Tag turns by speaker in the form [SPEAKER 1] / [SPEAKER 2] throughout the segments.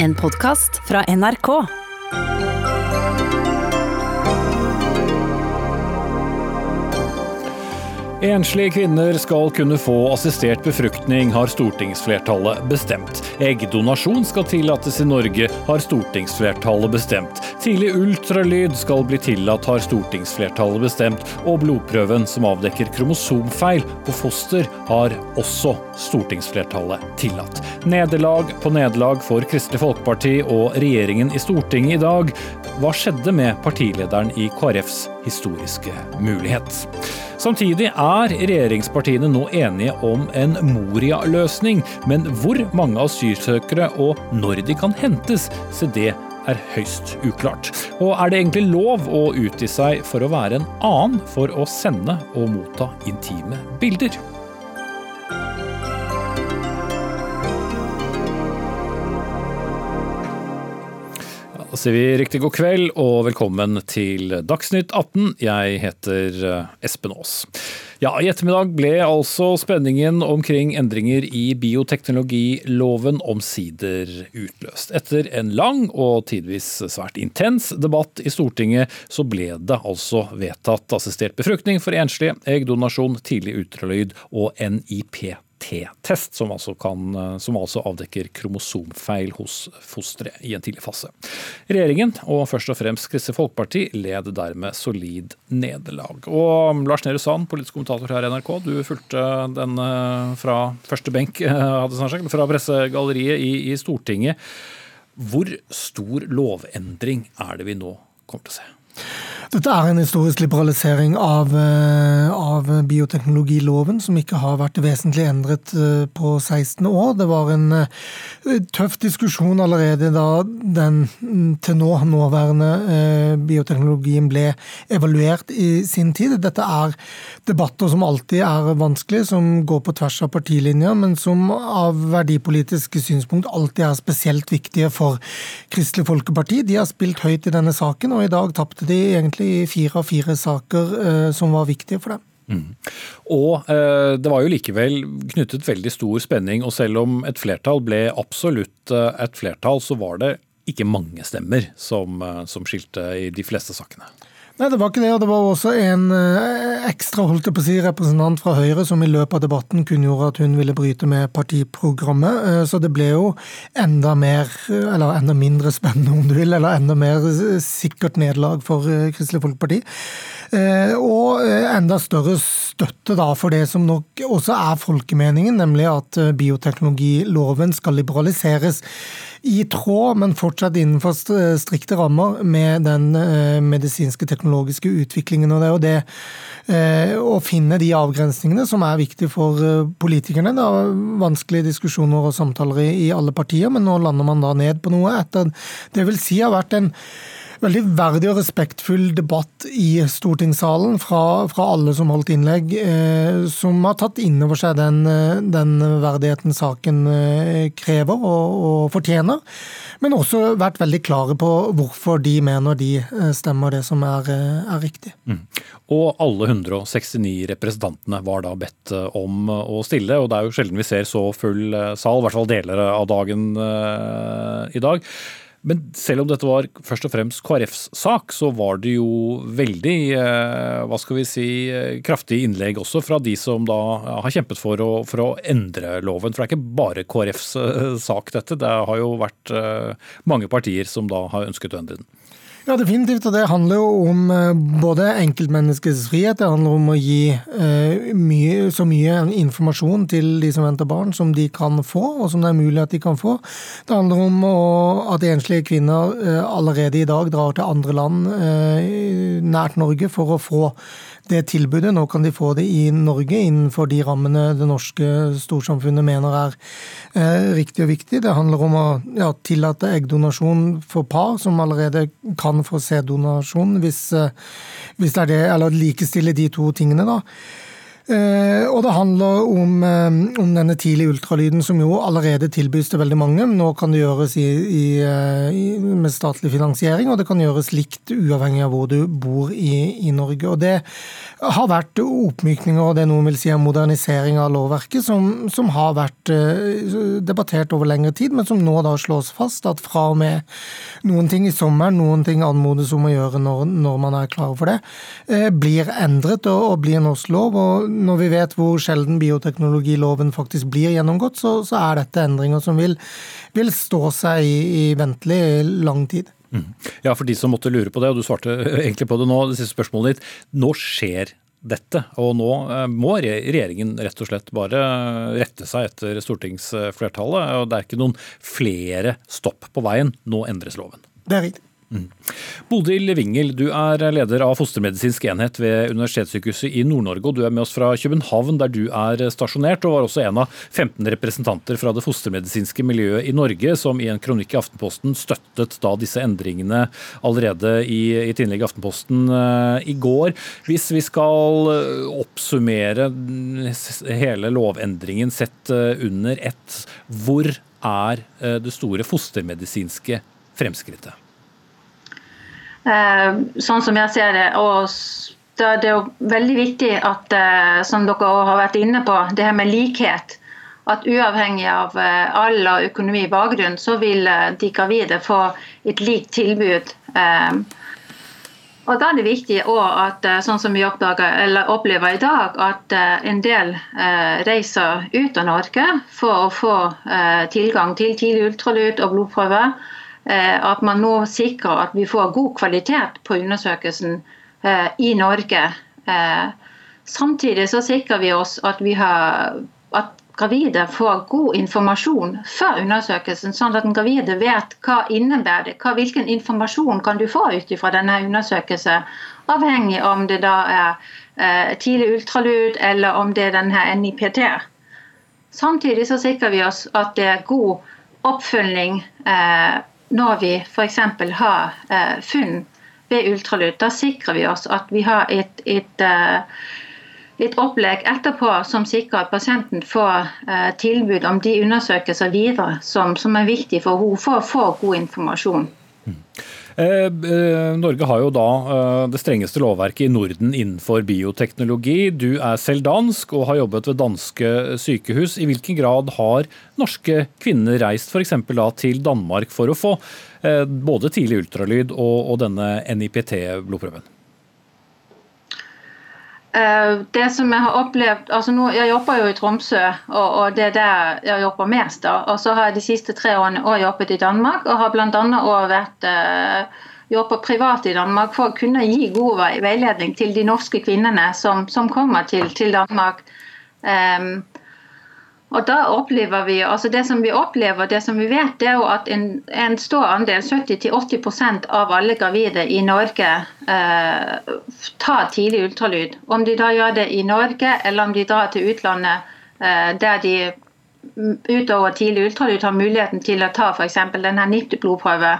[SPEAKER 1] En podkast fra NRK.
[SPEAKER 2] Enslige kvinner skal kunne få assistert befruktning, har stortingsflertallet bestemt. Eggdonasjon skal tillates i Norge, har stortingsflertallet bestemt. Tidlig ultralyd skal bli tillatt, har stortingsflertallet bestemt. Og blodprøven som avdekker kromosomfeil på foster, har også stortingsflertallet tillatt. Nederlag på nederlag for Kristelig Folkeparti og regjeringen i Stortinget i dag. Hva skjedde med partilederen i KrFs historiske mulighet? Samtidig er regjeringspartiene nå enige om en Moria-løsning, men hvor mange asylsøkere og når de kan hentes, se det er høyst uklart. Og er det egentlig lov å utgi seg for å være en annen for å sende og motta intime bilder? Sier vi riktig god kveld og velkommen til Dagsnytt 18. Jeg heter eh, Espen Aas. Ja, I ettermiddag ble altså spenningen omkring endringer i bioteknologiloven omsider utløst. Etter en lang og tidvis svært intens debatt i Stortinget, så ble det altså vedtatt assistert befruktning for enslige, eggdonasjon, tidlig ultralyd og NIPT T-test, som, altså som altså avdekker kromosomfeil hos fosteret i en tidlig fase. Regjeringen, og først og fremst Kristelig Folkeparti, led dermed solid nederlag. Og Lars Nehru Sand, politisk kommentator her i NRK, du fulgte den fra første benk, fra pressegalleriet i, i Stortinget. Hvor stor lovendring er det vi nå kommer til å se?
[SPEAKER 3] Dette er en historisk liberalisering av, av, bioteknologiloven, som ikke har vært vesentlig endret på 16 år. Det var en tøff diskusjon allerede da den til nå nåværende bioteknologien ble evaluert i sin tid. Dette er debatter som alltid er vanskelige, som går på tvers av partilinjer, men som av verdipolitiske synspunkt alltid er spesielt viktige for Kristelig Folkeparti. De har spilt høyt i denne saken, og i dag tapte de egentlig egentlig fire av fire saker eh, som var viktige for dem.
[SPEAKER 2] Mm. Og eh, det var jo likevel knyttet veldig stor spenning, og selv om et flertall ble absolutt eh, et flertall, så var det ikke mange stemmer som, eh, som skilte i de fleste sakene.
[SPEAKER 3] Nei, det var ikke det. Og det var også en ekstra holdt jeg på å si, representant fra Høyre som i løpet av debatten kunngjorde at hun ville bryte med partiprogrammet. Så det ble jo enda mer, eller enda mindre spennende om du vil, eller enda mer sikkert nederlag for Kristelig Folkeparti. Og enda større støtte da for det som nok også er folkemeningen, nemlig at bioteknologiloven skal liberaliseres i tråd, men fortsatt innenfor strikte rammer med den medisinske teknologiske utviklingen. Og det jo det å finne de avgrensningene som er viktig for politikerne. Det er vanskelige diskusjoner og samtaler i alle partier, men nå lander man da ned på noe etter det vil si har vært en veldig verdig og respektfull debatt i stortingssalen fra, fra alle som holdt innlegg, eh, som har tatt inn over seg den, den verdigheten saken eh, krever og, og, fortjener. Men også vært veldig klare på hvorfor de mener de stemmer det som er, er riktig.
[SPEAKER 2] Mm. Og alle 169 representantene var da bedt om å stille, og det er jo sjelden vi ser så full sal, i hvert fall deler av dagen i dag. Men selv om dette var først og fremst KrFs sak, så var det jo veldig hva skal vi si, kraftige innlegg også fra de som da har kjempet for å, for å endre loven. For det er ikke bare KrFs sak dette. Det har jo vært mange partier som da har ønsket å endre den.
[SPEAKER 3] Ja, definitivt. Og det handler jo om både enkeltmenneskets frihet, det handler om å gi eh, mye, så mye informasjon til de som venter barn som de kan få, og som det er mulig at de kan få. Det handler om å, at enslige kvinner eh, allerede i dag drar til andre land eh, nært Norge for å få det tilbudet. Nå kan de få det i Norge innenfor de rammene det norske storsamfunnet mener er eh, riktig og viktig. Det handler om å ja, tillate eggdonasjon for par som allerede kan få sæddonasjon, hvis, eh, hvis det er det, eller likestille de to tingene. da. Eh, og det handler om, eh, om, denne tidlige ultralyden, som jo allerede tilbys til veldig mange. Nå kan det gjøres i, i, i, med statlig finansiering, og det kan gjøres likt uavhengig av hvor du bor i, i Norge. Og det har vært oppmykninger, og det er noen vil si en modernisering av lovverket, som, som har vært debattert over lengre tid, men som nå da slås fast at fra og med noen ting i sommeren, noen ting anmodes om å gjøre når, når man er klar for det, blir endret og, og blir norsk lov. og når vi vet hvor sjelden bioteknologiloven faktisk blir gjennomgått, så, så er dette endringer som vil, vil stå seg i, i ventelig lang tid. Mm.
[SPEAKER 2] Ja, for de som måtte lure på det, og du svarte egentlig på det nå, det siste spørsmålet ditt. Nå skjer dette, og nå eh, må regjeringen rett og slett bare rette seg etter stortingsflertallet. og Det er ikke noen flere stopp på veien, nå endres loven.
[SPEAKER 3] Det er riktig.
[SPEAKER 2] Mm. Bodil Wingel, du er leder av fostermedisinsk enhet ved Universitetssykehuset i Nord-Norge. og Du er med oss fra København, der du er stasjonert, og var også en av 15 representanter fra det fostermedisinske miljøet i Norge, som i en kronikk i Aftenposten støttet da disse endringene allerede i, et innlegg i Aftenposten uh, i går. Hvis vi skal eh, oppsummere hele lovendringen sett uh, under ett, hvor er det store fostermedisinske fremskrittet?
[SPEAKER 4] Eh, sånn som jeg ser det. og det er jo veldig viktig at, eh, som dere har vært inne på, det her med likhet. At uavhengig av eh, alder, økonomi i bakgrunn, så vil de gravide få et likt tilbud. Og Da er det viktig at sånn som vi opplever i dag, at en del reiser ut av Norge for å få tilgang til tidlig ultralyd og blodprøve. Eh, at man nå sikrer at vi får god kvalitet på undersøkelsen eh, i Norge. Eh, samtidig så sikrer vi oss at, vi har, at gravide får god informasjon før undersøkelsen, sånn at den gravide vet hva innebærer det, hva, hvilken informasjon kan du få ut fra denne undersøkelsen, avhengig om det da er tidlig ultralyd eller om det er denne NIPT. Samtidig så sikrer vi oss at det er god oppfølging eh, når vi f.eks. har eh, funn ved ultralyd, da sikrer vi oss at vi har et, et, eh, et opplegg etterpå som sikrer at pasienten får eh, tilbud om de undersøkelser videre som, som er viktig for henne for å få god informasjon. Mm.
[SPEAKER 2] Eh, eh, Norge har jo da eh, det strengeste lovverket i Norden innenfor bioteknologi. Du er selv dansk og har jobbet ved danske sykehus. I hvilken grad har norske kvinner reist f.eks. til Danmark for å få både tidlig ultralyd og, og denne NIPT-blodprøven?
[SPEAKER 4] Eh, det som Jeg har opplevd, altså nå, jeg jobber jo i Tromsø, og, og det er der jeg jobber mest. da, og Så har jeg de siste tre årene også jobbet i Danmark, og har bl.a. også vært uh, jobbet privat i Danmark for å kunne gi god veiledning til de norske kvinnene som, som kommer til, til Danmark. Um, og da opplever vi, altså Det som vi opplever, det som vi vet, det er jo at en, en stor andel, 70-80% av alle gravide i Norge, eh, tar tidlig ultralyd. Om de da gjør det i Norge eller om de drar til utlandet eh, der de utover tidlig ultralyd har muligheten til å ta f.eks. denne NIPT-blodprøve.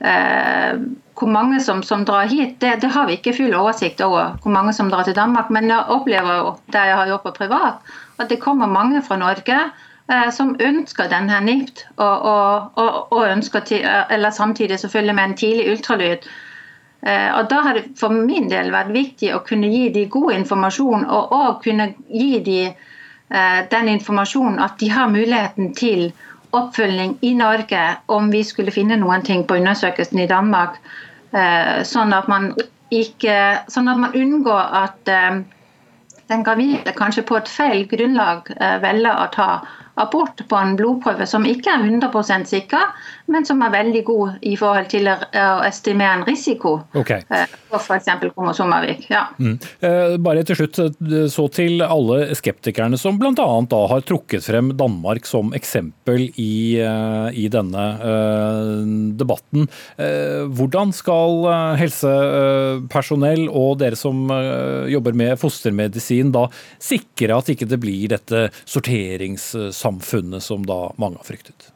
[SPEAKER 4] Eh, hvor mange som, som drar hit, det, det, har vi ikke full oversikt over. hvor mange som drar til Danmark, Men jeg opplever jo, der jeg har jobbet privat, at det kommer mange fra Norge eh, som ønsker denne NIPT, og, og, og, og ønsker til, eller samtidig selvfølgelig med en tidlig ultralyd. Eh, og Da har det for min del vært viktig å kunne gi de god informasjon, og, og kunne gi de eh, den informasjonen at de har muligheten til oppfølging i Norge om vi skulle finne noen ting på undersøkelsen i Danmark. Eh, sånn at man, ikke, sånn at man unngår at eh, den gravide kanskje på et feil grunnlag eh, velger å ta abort på en blodprøve som ikke er 100 sikker, men som er veldig god i forhold til å estimere en risiko okay. Eh, for f.eks. kromosomavvik. Ja. Mm.
[SPEAKER 2] Eh, bare til slutt, så til alle skeptikerne som bl.a. har trukket frem Danmark som eksempel i, i denne debatten. Hvordan skal helsepersonell og dere som jobber med fostermedisin da sikre at ikke det blir dette sorteringssamfunnet? Samfunnet som da mange har fryktet?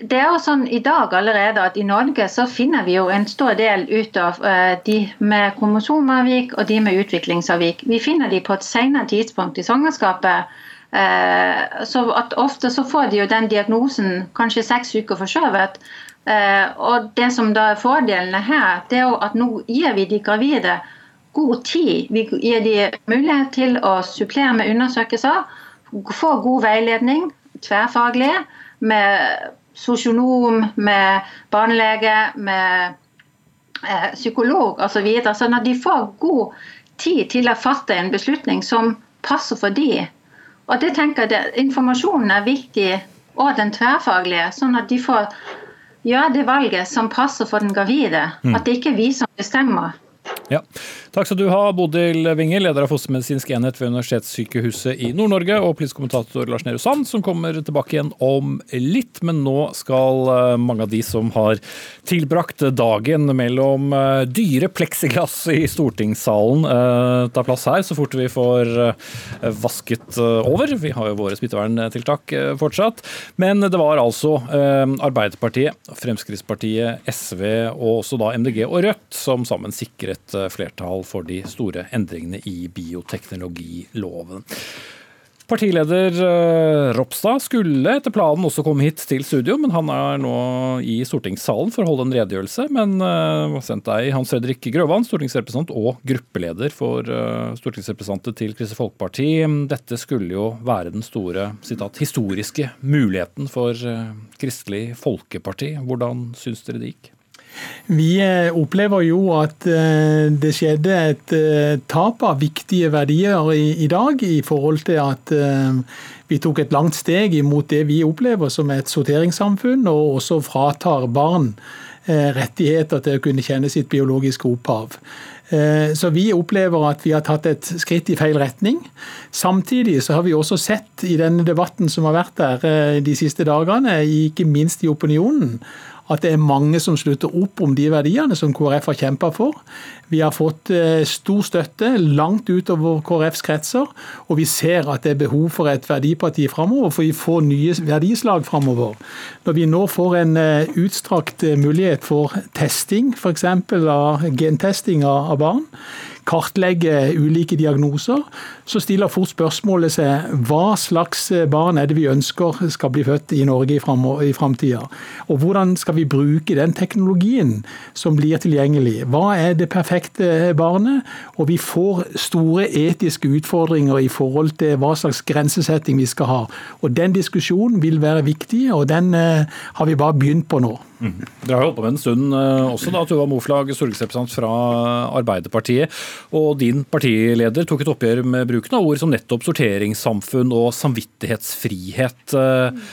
[SPEAKER 4] det er jo sånn i dag allerede at i Norge så finner vi jo en stor del ut av uh, de med kromosomavvik og de med utviklingsavvik. Vi finner de på et senere tidspunkt i svangerskapet. Uh, så at Ofte så får de jo den diagnosen kanskje seks uker forskjøvet. Uh, og det som da er fordelene her, det er jo at nå gir vi de gravide god tid. Vi gir de mulighet til å supplere med undersøkelser, få god veiledning, tverrfaglig, med sosionom, med barnelege, med eh, psykolog osv. Så videre, sånn at de får god tid til å fatte en beslutning som passer for de. Og det tenker jeg, Informasjonen er viktig, og den tverrfaglige, sånn at de får gjøre det valget som passer for den gravide. Mm. At det ikke er vi som bestemmer.
[SPEAKER 2] Ja. Takk skal du ha, Bodil Winge, leder av fostermedisinsk enhet ved Universitetssykehuset i Nord-Norge, og politisk kommentator Lars Nehru Sand, som kommer tilbake igjen om litt. Men nå skal eh, mange av de som har tilbrakt dagen mellom eh, dyre pleksiglass i stortingssalen, eh, ta plass her så fort vi får vasket over. Vi har jo våre smitteverntiltak fortsatt. Men det var altså Arbeiderpartiet, Fremskrittspartiet, SV og også da MDG og Rødt som sammen sikret flertall for de store endringene i bioteknologiloven. Partileder eh, Ropstad skulle etter planen også komme hit til studio, men han er nå i stortingssalen for å holde en redegjørelse. Men uh, sendt deg Hans Fredrik Grøvan, stortingsrepresentant og gruppeleder for uh, stortingsrepresentanter til Kristelig Folkeparti. Dette skulle jo være den store citat, historiske muligheten for Kristelig Folkeparti. Hvordan syns dere det gikk?
[SPEAKER 5] Vi eh, opplever jo at eh, det skjedde et eh, tap av viktige verdier i dag, i forhold til at vi tok et langt steg imot det vi opplever som et sorteringssamfunn, og også fratar barn rettigheter til å kunne kjenne sitt biologiske opphav. Så vi opplever at vi har tatt et skritt i feil retning. Samtidig så har vi også sett i denne debatten som har vært der de siste dagene, ikke minst i opinionen, at det er mange som slutter opp om de verdiene som KrF har kjempa for. Vi har fått eh, stor støtte langt utover KrFs kretser, og vi ser at det er behov for et verdiparti framover, for vi får nye verdislag framover. Når vi nå får en eh, utstrakt eh, mulighet for testing, f.eks. av gentesting av barn, kartlegge ulike diagnoser, så stiller fort spørsmålet seg hva slags barn er det vi ønsker skal bli født i Norge i framtida? Og hvordan skal vi bruke den teknologien som blir tilgjengelig? Hva er det perfekte barnet? Og vi får store etiske utfordringer i forhold til hva slags grensesetting vi skal ha. Og den diskusjonen vil være viktig, og den eh, har vi bare begynt på nå.
[SPEAKER 2] Mm. Dere har holdt på med en stund eh, også, da, Tuva Moflag, stortingsrepresentant fra Arbeiderpartiet. Og din partileder tok et oppgjør med bruken av ord som nettopp sorteringssamfunn og samvittighetsfrihet. Eh,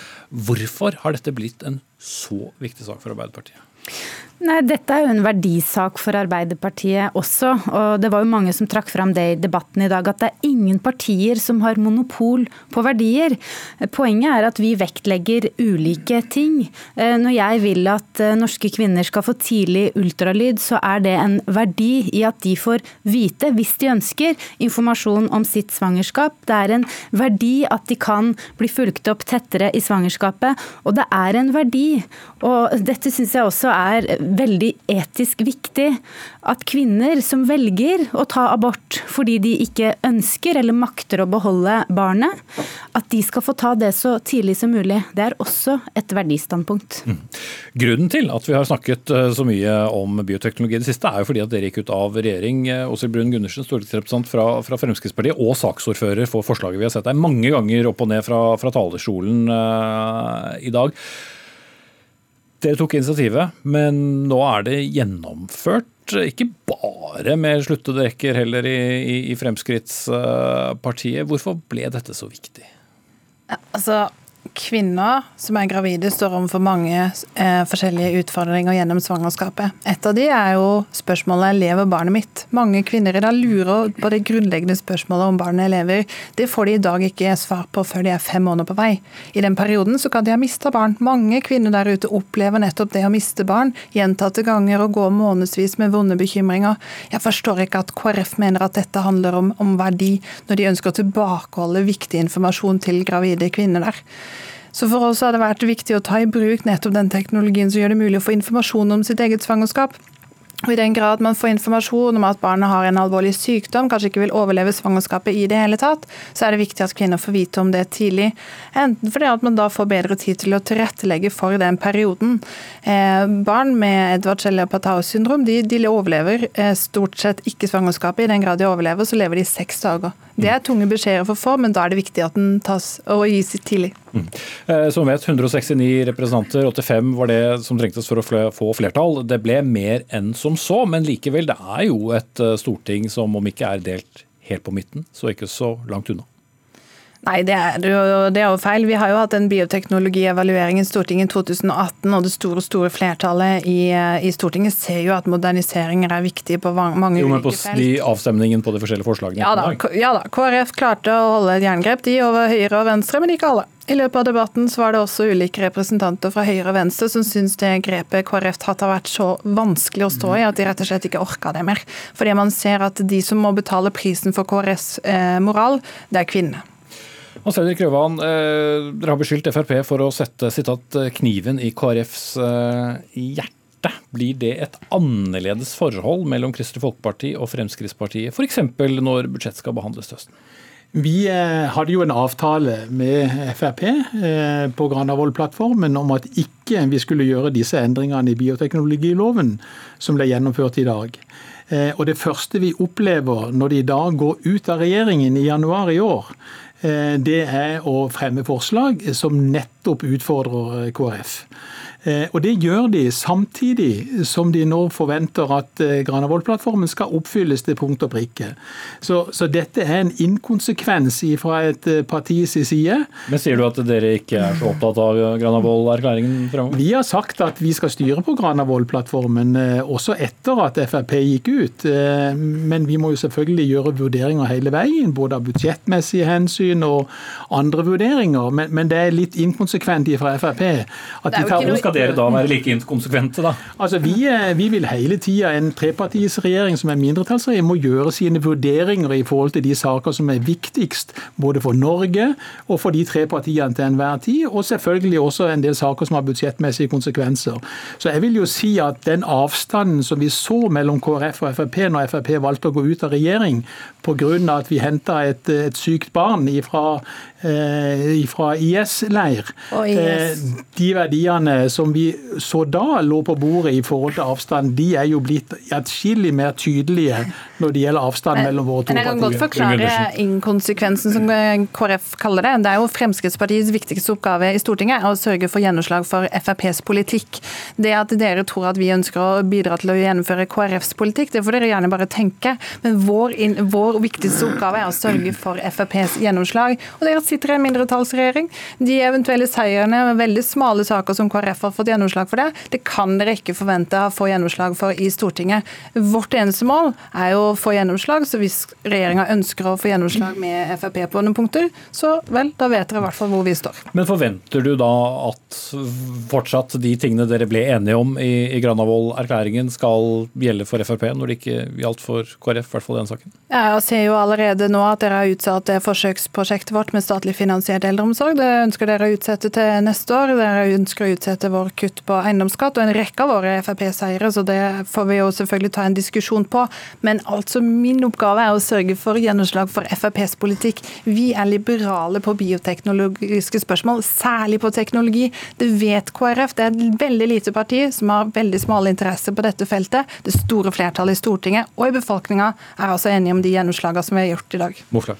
[SPEAKER 2] hvorfor har dette blitt en så viktig sak for Arbeiderpartiet?
[SPEAKER 1] Nei, Dette er jo en verdisak for Arbeiderpartiet også. og Det var jo mange som trakk fram det i debatten i dag, at det er ingen partier som har monopol på verdier. Poenget er at vi vektlegger ulike ting. Eh, når jeg vil at eh, norske kvinner skal få tidlig ultralyd, så er det en verdi i at de får vite, hvis de ønsker, informasjon om sitt svangerskap. Det er en verdi at de kan bli fulgt opp tettere i svangerskapet, og det er en verdi. Og dette syns jeg også er veldig etisk viktig at kvinner som velger å ta abort fordi de ikke ønsker eller makter å beholde barnet, at de skal få ta det så tidlig som mulig. Det er også et verdistandpunkt. Mm.
[SPEAKER 2] Grunnen til at vi har snakket eh, så mye om bioteknologi i det siste, er jo fordi at dere gikk ut av regjering. Eh, Åshild Brun Gundersen, stortingsrepresentant fra, fra, Fremskrittspartiet og saksordfører for forslaget vi har sett deg mange ganger opp og ned fra, fra talerstolen uh, i dag. Dere tok initiativet, men nå er det gjennomført. Ikke bare med sluttede rekker heller i, i, i Fremskrittspartiet. Hvorfor ble dette så viktig?
[SPEAKER 6] Altså, kvinner som er gravide, står overfor mange eh, forskjellige utfordringer gjennom svangerskapet. Et av de er jo spørsmålet lever barnet mitt. Mange kvinner i dag lurer på det grunnleggende spørsmålet om barnet lever. Det får de i dag ikke svar på før de er fem måneder på vei. I den perioden så kan de ha mista barn. Mange kvinner der ute opplever nettopp det å miste barn gjentatte ganger og gå månedsvis med vonde bekymringer. Jeg forstår ikke at KrF mener at dette handler om, om verdi, når de ønsker å tilbakeholde viktig informasjon til gravide kvinner der. Så for oss har det vært viktig å ta i bruk nettopp den teknologien som gjør det mulig å få informasjon om sitt eget svangerskap. Og I den grad man får informasjon om at barnet har en alvorlig sykdom, kanskje ikke vil overleve svangerskapet i det hele tatt, så er det viktig at kvinner får vite om det tidlig. Enten fordi at man da får bedre tid til å tilrettelegge for den perioden. Eh, barn med Edvard eller Pataus syndrom de, de overlever eh, stort sett ikke svangerskapet. I den grad de overlever, så lever de seks dager. Det er tunge beskjeder for få, men da er det viktig at den tas og gis tidlig. Mm.
[SPEAKER 2] Eh, som vet, 169 representanter, 85 var det som trengtes for å få flertall. Det ble mer enn som så, men likevel, det er jo et eh, storting som om ikke er delt helt på midten, så ikke så langt unna.
[SPEAKER 6] Nei, det er, jo, det er, jo, feil. Vi har jo hatt en bioteknologievaluering i Stortinget i 2018, og det store store flertallet i, i, Stortinget ser jo at moderniseringer er viktig på mange
[SPEAKER 2] jo, men på de avstemningen på de forskjellige forslagene?
[SPEAKER 6] Ja da, ja da, KrF klarte å holde et jerngrep de over høyre og venstre, men ikke alle. I løpet av debatten så var det også ulike representanter fra Høyre og Venstre som syns det grepet KrF tatt har vært så vanskelig å stå i at de rett og slett ikke orka det mer. Fordi man ser at de som må betale prisen for KrFs eh, moral, det er kvinnene.
[SPEAKER 2] Hans Henrik Røvan, eh, dere har beskyldt Frp for å sette sitat, kniven i KrFs eh, hjerte. Blir det et annerledes forhold mellom Kristelig Folkeparti og Fremskrittspartiet, f.eks. når budsjett skal behandles til høsten?
[SPEAKER 5] Vi eh, hadde jo en avtale med Frp på Granavolden-plattformen om at ikke vi skulle gjøre disse endringene i bioteknologiloven som ble gjennomført i dag. Og Det første vi opplever når de da går ut av regjeringen i januar i år, Eh, det er å fremme forslag som nettopp utfordrer KrF. Eh, og Det gjør de samtidig som de nå forventer at eh, Granavolden-plattformen skal oppfylles til punkt og prikke. Så, så, dette er en inkonsekvens fra et eh, partis side.
[SPEAKER 2] Men Sier du at dere ikke er så opptatt av Granavolden-erklæringen fremover?
[SPEAKER 5] Vi har sagt at vi skal styre på Granavolden-plattformen også etter at Frp gikk ut. Men vi må jo selvfølgelig gjøre vurderinger hele veien, både av budsjettmessige hensyn og andre vurderinger. Men, men det er litt inkonsekvent fra Frp. at de tar
[SPEAKER 2] dere da være like inkonsekvente, da?
[SPEAKER 5] Altså, vi, eh, vi vil hele tida, en trepartisregjering som er mindretallsregjering, må gjøre sine vurderinger i forhold til de saker som er viktigst både for Norge og for de tre partiene til enhver tid, og selvfølgelig også en del saker som har budsjettmessige konsekvenser. Så jeg vil jo si at den avstanden som vi så mellom KrF og Frp når Frp valgte å gå ut av regjering pga. at vi henta et, et sykt barn fra eh, IS-leir, IS. eh, de verdiene som vi så da lå på bordet i forhold til avstand, de er jo blitt atskillig mer tydelige når det gjelder avstand mellom våre to partier.
[SPEAKER 6] Jeg kan godt forklare inkonsekvensen, som KrF kaller det. Det er jo Fremskrittspartiets viktigste oppgave i Stortinget å sørge for gjennomslag for FrPs politikk. Det at dere tror at vi ønsker å bidra til å gjennomføre KrFs politikk, det får dere gjerne bare tenke. Men vår, vår viktigste oppgave er å sørge for FrPs gjennomslag. Og dere sitter i en mindretallsregjering. De eventuelle seierne veldig smale saker som KrF har fått gjennomslag for det, det kan dere ikke forvente å få gjennomslag for i Stortinget. Vårt eneste mål er jo å få gjennomslag. Så hvis regjeringa ønsker å få gjennomslag med Frp på noen punkter, så vel, da vet dere i hvert fall hvor vi står.
[SPEAKER 2] Men forventer du da at fortsatt de tingene dere ble enige om i, i Granavolden-erklæringen skal gjelde for Frp, når det ikke gjaldt for KrF, i hvert fall i den saken?
[SPEAKER 6] Ja, jeg ser jo allerede nå at dere har utsatt det forsøksprosjektet vårt med statlig finansiert eldreomsorg. Det ønsker dere å utsette til neste år. Dere ønsker å utsette vår kutt på eiendomsskatt og en rekke av våre Frp-seire, så det får vi jo selvfølgelig ta en diskusjon på. Men altså min oppgave er å sørge for gjennomslag for FrPs politikk. Vi er liberale på bioteknologiske spørsmål, særlig på teknologi. Det vet KrF. Det er et veldig lite parti som har veldig smale interesser på dette feltet. Det store flertallet i Stortinget og i befolkninga er altså enige om de gjennomslagene som vi har gjort i dag.
[SPEAKER 2] Morslag.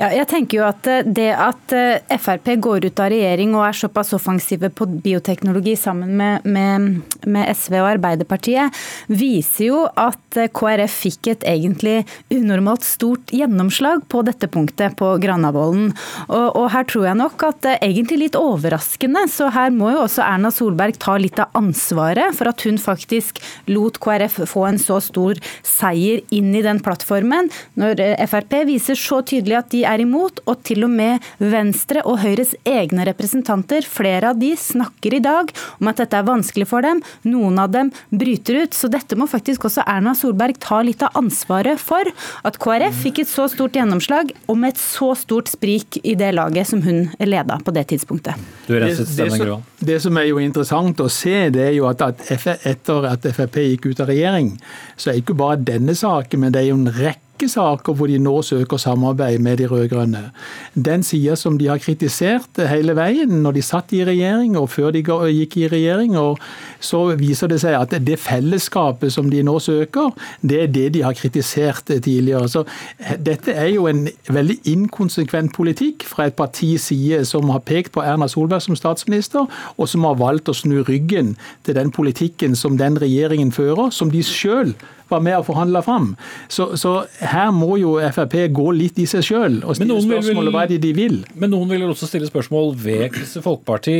[SPEAKER 1] Ja, jeg tenker jo at eh, Det at eh, Frp går ut av regjering og er såpass offensive på bioteknologi sammen med, med, med, SV og Arbeiderpartiet, viser jo at eh, KrF fikk et egentlig unormalt stort gjennomslag på dette punktet på Granavolden. Og, og her tror jeg nok at det er egentlig litt overraskende, så her må jo også Erna Solberg ta litt av ansvaret for at hun faktisk lot KrF få en så stor seier inn i den plattformen, når Frp viser så tydelig at de er imot, og til og med Venstre og Høyres egne representanter, flere av de, snakker i dag om at dette er vanskelig for dem. Noen av dem bryter ut. Så dette må faktisk også Erna Solberg ta litt av ansvaret for. At KrF fikk et så stort gjennomslag, og med et så stort sprik i det laget som hun leda på det tidspunktet.
[SPEAKER 2] Du renset stemmen, Gro.
[SPEAKER 5] Det som er jo interessant å se, det er jo at, at etter at Frp gikk ut av regjering, så er ikke bare denne saken, men det er jo en rekke rekke saker hvor de nå søker samarbeid med de rød-grønne. Den sida som de har kritisert hele veien når de satt i regjering og før de gikk i regjering, og så viser det seg at det fellesskapet som de nå søker, det er det de har kritisert tidligere. Så dette er jo en veldig inkonsekvent politikk fra et partis side som har pekt på Erna Solberg som statsminister, og som har valgt å snu ryggen til den politikken som den regjeringen fører, som de sjøl var med og forhandla fram. Så, så, her må jo Frp gå litt i seg sjøl og stille spørsmålet hva det de vil.
[SPEAKER 2] Men noen vil også stille spørsmål ved Kristelig Folkeparti.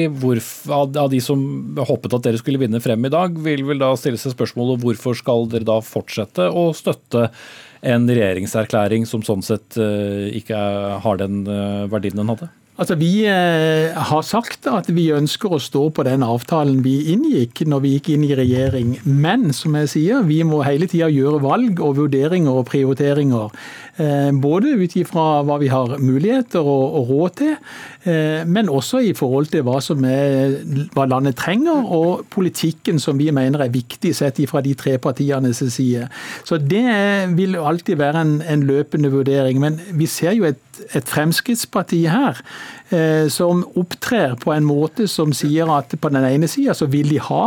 [SPEAKER 2] Av de som håpet at dere skulle vinne frem i dag, vil vel da stille seg spørsmålet hvorfor skal dere da fortsette å støtte en regjeringserklæring som sånn sett eh, ikke har den eh, verdien den hadde?
[SPEAKER 5] Altså, Vi eh, har sagt at vi ønsker å stå på den avtalen vi inngikk når vi gikk inn i regjering. Men som jeg sier, vi må hele tida gjøre valg og vurderinger og prioriteringer. Eh, både ut ifra hva vi har muligheter og, råd til, eh, men også i forhold til hva, er, hva landet trenger, og politikken som vi mener er viktig sett ifra de tre partienes side. Så Det vil alltid være en, en løpende vurdering. Men vi ser jo et et Fremskrittsparti her eh, som opptrer på en måte som sier at på den ene sida så vil de ha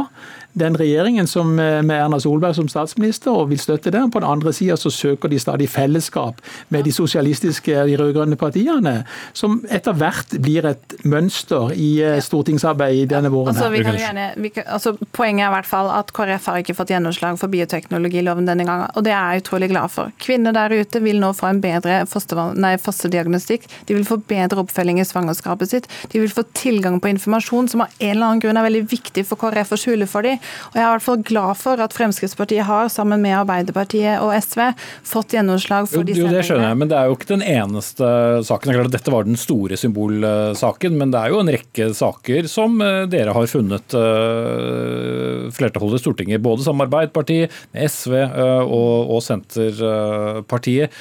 [SPEAKER 5] den regjeringen som, eh, med Erna Solberg som statsminister og vil støtte den. På den andre sida så søker de stadig fellesskap med de sosialistiske, de rød-grønne partiene, som etter hvert blir et mønster i eh, stortingsarbeidet denne våren.
[SPEAKER 6] Altså, vi kan gjerne, vi kan, altså, poenget er i hvert fall at KrF har ikke fått gjennomslag for bioteknologiloven denne gangen, og det er jeg utrolig glad for. Kvinner der ute vil nå få en bedre fosterdiagnostikk, de vil få bedre oppfølging i svangerskapet sitt, de vil få tilgang på informasjon som av en eller annen grunn er veldig viktig for KrF å skjule for dem. Og Jeg er i hvert fall glad for at Fremskrittspartiet har, sammen med Arbeiderpartiet og SV, fått gjennomslag for disse
[SPEAKER 2] endringene. jo, Det skjønner jeg, men det er jo ikke den eneste saken. Det er klart at Dette var den store symbolsaken, men det er jo en rekke saker som eh, dere har funnet eh, flertallet i Stortinget, både som Arbeiderpartiet, med SV og Senterpartiet,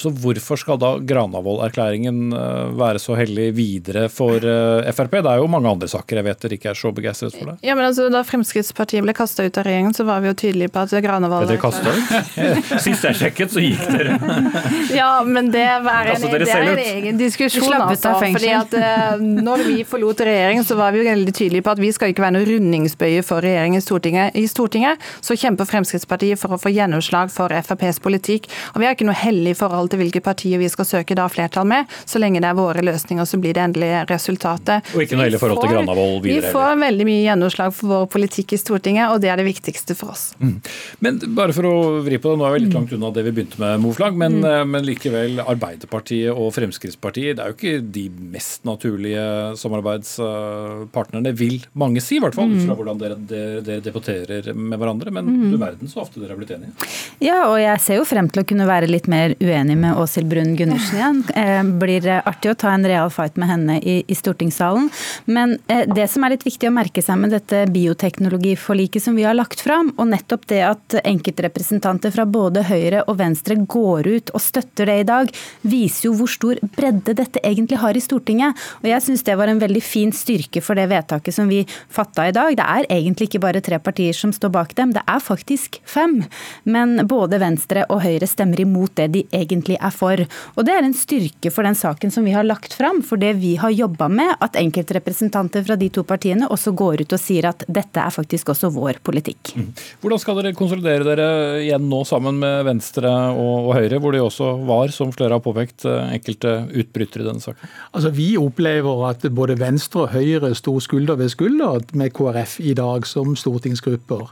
[SPEAKER 2] så hvorfor skal da Granavolden-erklæringen eh, være så hellig videre for eh, Frp? Det er jo mange andre saker jeg vet dere ikke er så begeistret for det.
[SPEAKER 6] Ja, men altså, Da Fremskrittspartiet ble kasta ut av regjeringen, så var vi jo tydelige på at Granavolden
[SPEAKER 2] Ble dere ut? Sist jeg sjekket, så gikk dere.
[SPEAKER 6] ja, men det var en, det er en egen diskusjon. Altså, fordi at uh, når vi forlot regjering, så var vi jo veldig tydelige på at vi skal ikke være noe rundingsbøye for regjeringen i Stortinget. I Stortinget så kjemper Fremskrittspartiet for å få gjennomslag for FrPs politikk. Og vi har ikke noe hellig forhold til hvilke partier vi skal søke da flertall med. Så lenge det er våre løsninger, så blir det endelige resultatet.
[SPEAKER 2] Og ikke noe heller forhold til Granavolden
[SPEAKER 6] videre? Vi får eller? veldig mye gjennomslag for vår politikk i Stortinget, og det er det viktigste for oss. Mm.
[SPEAKER 2] Men bare for å vri på det, nå er vi litt langt unna det vi begynte med, Moflag, men, mm. Eh, men likevel Arbeiderpartiet og Fremskrittspartiet, det er jo ikke de mest naturlige samarbeidspartnerne, vil mange si, i hvert fall ut fra mm. hvordan dere, dere, dere, debatterer med hverandre. Men mm. du verden så ofte dere har blitt enige.
[SPEAKER 1] Ja, og jeg ser jo frem til å kunne være litt mer uenig med Åshild Brun Gundersen igjen. Eh, blir artig å ta en real fight med henne i, i stortingssalen. Men eh, det som er litt viktig å merke seg med dette bioteknologiforliket som vi har lagt fram, og nettopp det at enkeltrepresentanter fra både Høyre og Venstre går ut og støtter det i dag, viser jo hvor stor bredde dette egentlig har i Stortinget. Og jeg syns det var en veldig fin styrke for det vedtaket som vi fatta i dag. Det er egentlig ikke bare tre partier som står bak dem, det er faktisk fem. Men både Venstre og Høyre stemmer imot det de egentlig er for. Og Det er en styrke for den saken som vi har lagt fram, for det vi har jobba med, at enkeltrepresentanter fra de to partiene også går ut og sier at dette er faktisk også vår politikk. Mm.
[SPEAKER 2] Hvordan skal dere konsolidere dere igjen nå sammen med Venstre og, Høyre, hvor de også var, som flere har påpekt, enkelte utbrytere i denne saken?
[SPEAKER 5] Altså, Vi opplever at både Venstre og Høyre sto skulder ved skulder med KrF i dag som stortingsgrupper.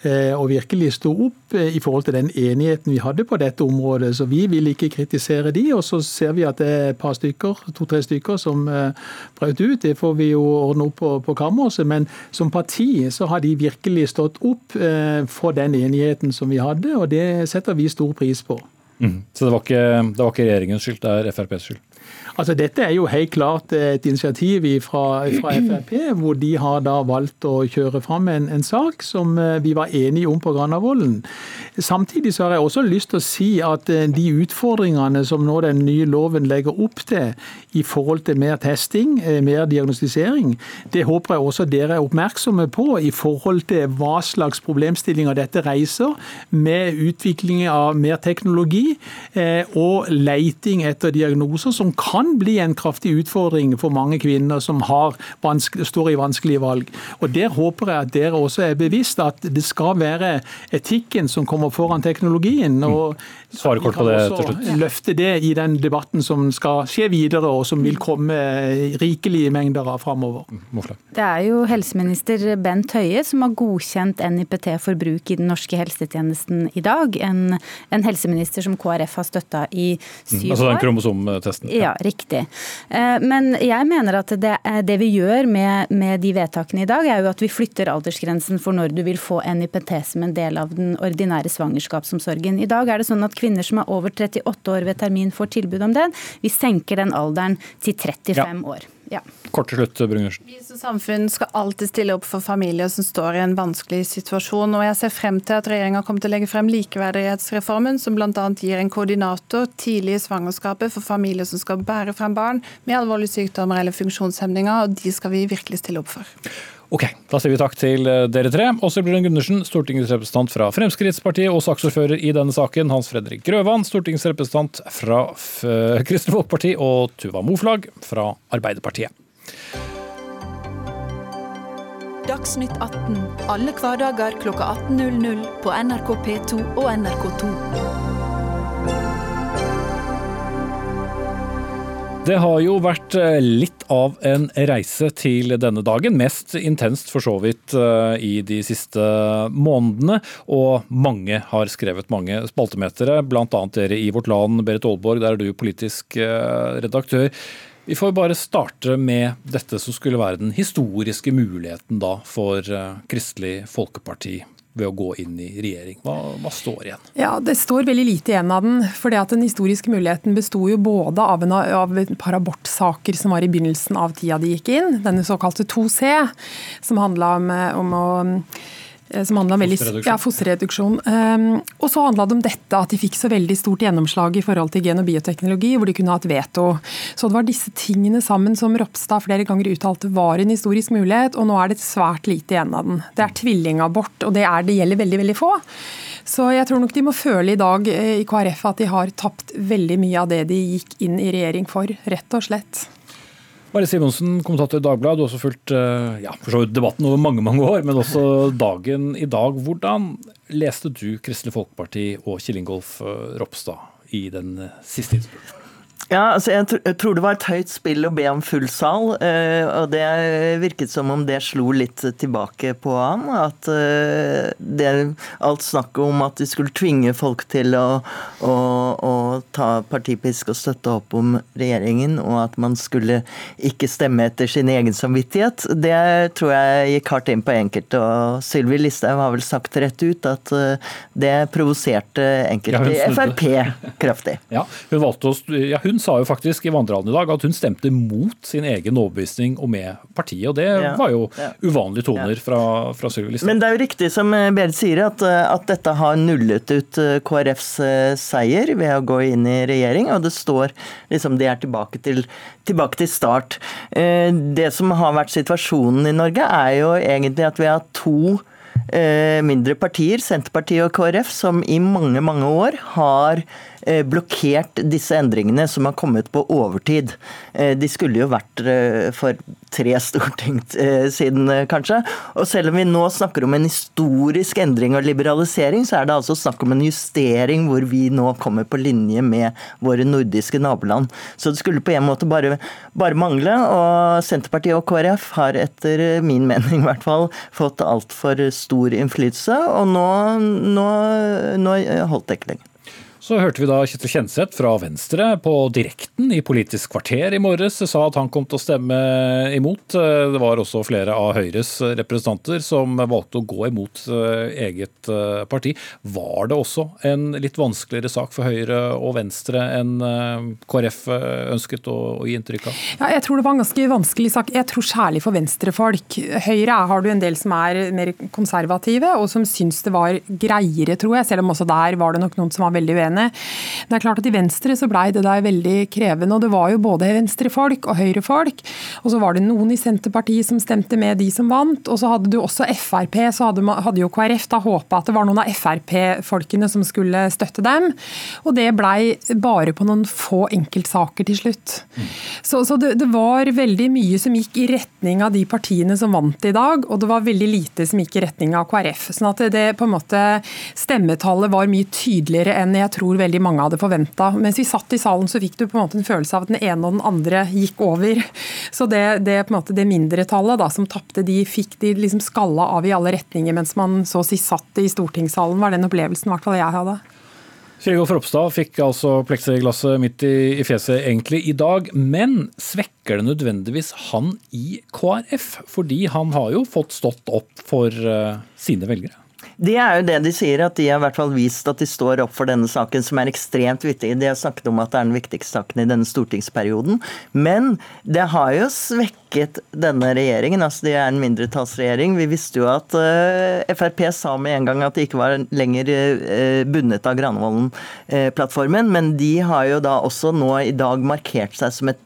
[SPEAKER 5] Eh, og virkelig sto opp eh, i forhold til den enigheten vi hadde på dette området. Så vi vil ikke kritisere de, og så ser vi at det er et par stykker, to-tre stykker som eh, brøt ut. Det får vi jo ordne opp på, på kammerset. Men som parti så har de virkelig stått opp for den enigheten som vi hadde, og det setter vi stor pris på.
[SPEAKER 2] Mm. Så det var, ikke, det var, ikke, regjeringens skyld, det er FrPs skyld?
[SPEAKER 5] Altså, dette er jo helt klart et initiativ fra, fra Frp, hvor de har da valgt å kjøre fram en, en sak som eh, vi var enige om på Granavolden. Samtidig så har jeg også lyst til å si at eh, de utfordringene som nå den nye loven legger opp til i forhold til mer testing, eh, mer diagnostisering, det håper jeg også dere er oppmerksomme på i forhold til hva slags problemstillinger dette reiser, med utvikling av mer teknologi og leiting etter diagnoser som kan kan bli en kraftig utfordring for mange kvinner som står i vanskelige valg. Og Der håper jeg at dere også er bevisst at det skal være etikken som kommer foran teknologien. og
[SPEAKER 2] Svare kort på det til slutt.
[SPEAKER 5] Løfte det i den debatten som skal skje videre, og som vil komme rikelige mengder av framover.
[SPEAKER 2] Mm,
[SPEAKER 1] det er jo helseminister Bent Høie som har godkjent NIPT for bruk i den norske helsetjenesten i dag. En, en helseminister som KrF har støtta i syv
[SPEAKER 2] mm, altså den kromosomtesten?
[SPEAKER 1] Ja, riktig. Eh, men jeg mener at det, det vi gjør med, med de vedtakene i dag, er jo at vi flytter aldersgrensen for når du vil få NIPT som en del av den ordinære svangerskapsomsorgen. I dag er det sånn at kvinner som er over 38 år ved termin får tilbud om den. Vi senker den alderen til 35 ja. år. Ja.
[SPEAKER 2] Kort til slutt, Brungersen.
[SPEAKER 6] Vi som samfunn skal alltid stille opp for familier som står i en vanskelig situasjon. og Jeg ser frem til at regjeringa kommer til å legge frem likeverdighetsreformen, som bl.a. gir en koordinator tidlig i svangerskapet for familier som skal bære frem barn med alvorlige sykdommer eller funksjonshemninger, og de skal vi virkelig stille opp for.
[SPEAKER 2] Ok, Da sier vi takk til eh, dere tre. Også Brun Gundersen, stortingsrepresentant fra Fremskrittspartiet og saksordfører i denne saken. Hans Fredrik Grøvan, stortingsrepresentant fra Kristelig Folkeparti. Og Tuva Moflag fra Arbeiderpartiet.
[SPEAKER 7] Dagsnytt 18 alle hverdager kl 18.00 på NRK P2 og NRK2.
[SPEAKER 2] Det har jo vært eh, litt av en reise til denne dagen. Mest intenst for så vidt eh, i de siste månedene. Og mange har skrevet mange spaltemetere, bl.a. dere i Vårt Land. Berit Aalborg, der er du politisk eh, redaktør. Vi får bare starte med dette som skulle være den historiske muligheten da for Kristelig Folkeparti ved å gå inn i regjering. Hva, hva, står igjen?
[SPEAKER 8] Ja, Det står veldig lite igjen av den. for det at Den historiske muligheten besto jo både av, en, av et par abortsaker som var i begynnelsen av tida de gikk inn, denne såkalte 2C, som handla om, om å som handla veldig, ja, fosterreduksjon. Um, og så handla det om dette, at de fikk så veldig stort gjennomslag i forhold til gen- og bioteknologi, hvor de kunne ha et veto. Så det var disse tingene sammen som Ropstad flere ganger uttalte var en historisk mulighet, og nå er det svært lite igjen av den. Det er tvillingabort, og det, er, det gjelder veldig, veldig få. Så jeg tror nok de må føle i dag eh, i KrF at de har tapt veldig mye av det de gikk inn i regjering for, rett og slett.
[SPEAKER 2] Mari Simonsen, kommentator i Dagbladet. Du har også fulgt eh, ja, debatten over mange mange år, men også dagen i dag. Hvordan leste du Kristelig Folkeparti og Kjell Ingolf eh, Ropstad i den eh, siste innspurten?
[SPEAKER 9] Ja, altså jeg, tror det var et høyt spill å be om full sal. Eh, og det virket som om det slo litt tilbake på ham. At eh, det, alt snakket om at de skulle tvinge folk til å, å, å ta partipisk og støtte opp om regjeringen, og at man skulle ikke stemme etter sin egen samvittighet, det tror jeg gikk hardt inn på enkelte. Og Sylvi Listhaug har vel sagt rett ut at eh, det provoserte enkelte i Frp kraftig.
[SPEAKER 2] Ja, hun valgte å, ja, hun sa jo faktisk i Vandrehallen i dag at hun stemte mot sin egen overbevisning og med partiet. og Det ja, var jo ja. uvanlige toner ja. fra, fra Sylvi Listhaug.
[SPEAKER 9] Men det er jo riktig som eh, Berit sier, at, eh, at, dette har nullet ut eh, KrFs seier ved å gå inn i regjering. Og det står liksom det er tilbake til, tilbake til start. Det som har vært situasjonen i Norge, er jo egentlig at vi har to mindre partier, Senterpartiet og KrF, som i mange, mange år har blokkert disse endringene som har kommet på overtid. Eh, de skulle jo vært eh, for tre storting siden, kanskje. Og selv om vi nå snakker om en historisk endring og liberalisering, så er det altså snakk om en justering hvor vi nå kommer på linje med våre nordiske naboland. Så det skulle på en måte bare, bare mangle. Og Senterpartiet og KrF har etter min mening i hvert fall fått altfor stor innflytelse, og nå, nå, nå holdt det ikke lenger.
[SPEAKER 2] Så hørte vi da Kjetil Kjenseth fra Venstre på direkten i Politisk kvarter i morges sa at han kom til å stemme imot. Det var også flere av Høyres representanter som valgte å gå imot eh, eget eh, parti. Var det også en litt vanskeligere sak for Høyre og Venstre enn eh, KrF ønsket å, gi inntrykk av?
[SPEAKER 8] Ja, jeg tror det var en ganske vanskelig sak. Jeg tror særlig for venstrefolk. Høyre har du en del som er mer konservative, og som syns det var greiere, tror jeg. Selv om også der var det nok noen som var veldig uenige uenig. Det er klart at I Venstre så blei det der veldig krevende. og Det var jo både venstrefolk og høyrefolk. Og så var det noen i Senterpartiet som stemte med de som vant. Og så hadde du også Frp, så hadde, hadde jo KrF da håpa at det var noen av Frp-folkene som skulle støtte dem. Og det blei bare på noen få enkeltsaker til slutt. Så, så det, det, var veldig mye som gikk i retning av de partiene som vant i dag, og det var veldig lite som gikk i retning av KrF. Sånn at det på en måte Stemmetallet var mye tydeligere enn jeg tror veldig mange hadde forventa. Mens vi satt i salen, så fikk du på en måte en følelse av at den ene og den andre gikk over. Så det, det, på en måte, det mindretallet da, som tapte, de fikk de liksom skalla av i alle retninger mens man så å si satt i stortingssalen, var den opplevelsen i hvert fall jeg hadde.
[SPEAKER 2] Kjell Ropstad fikk altså pleksiglasset midt i, i fjeset egentlig i dag, men svekker det nødvendigvis han i KrF? Fordi han har jo fått stått opp for uh, sine velgere?
[SPEAKER 9] Det er jo det de sier, at de har i hvert fall vist at de står opp for denne saken, som er ekstremt viktig. De har snakket om at det er den viktigste saken i denne stortingsperioden. Men det har jo svekket denne regjeringen. altså De er en mindretallsregjering. Vi visste jo at uh, Frp sa med en gang at de ikke var lenger uh, bundet av Granavolden-plattformen, men de har jo da også nå i dag markert seg som et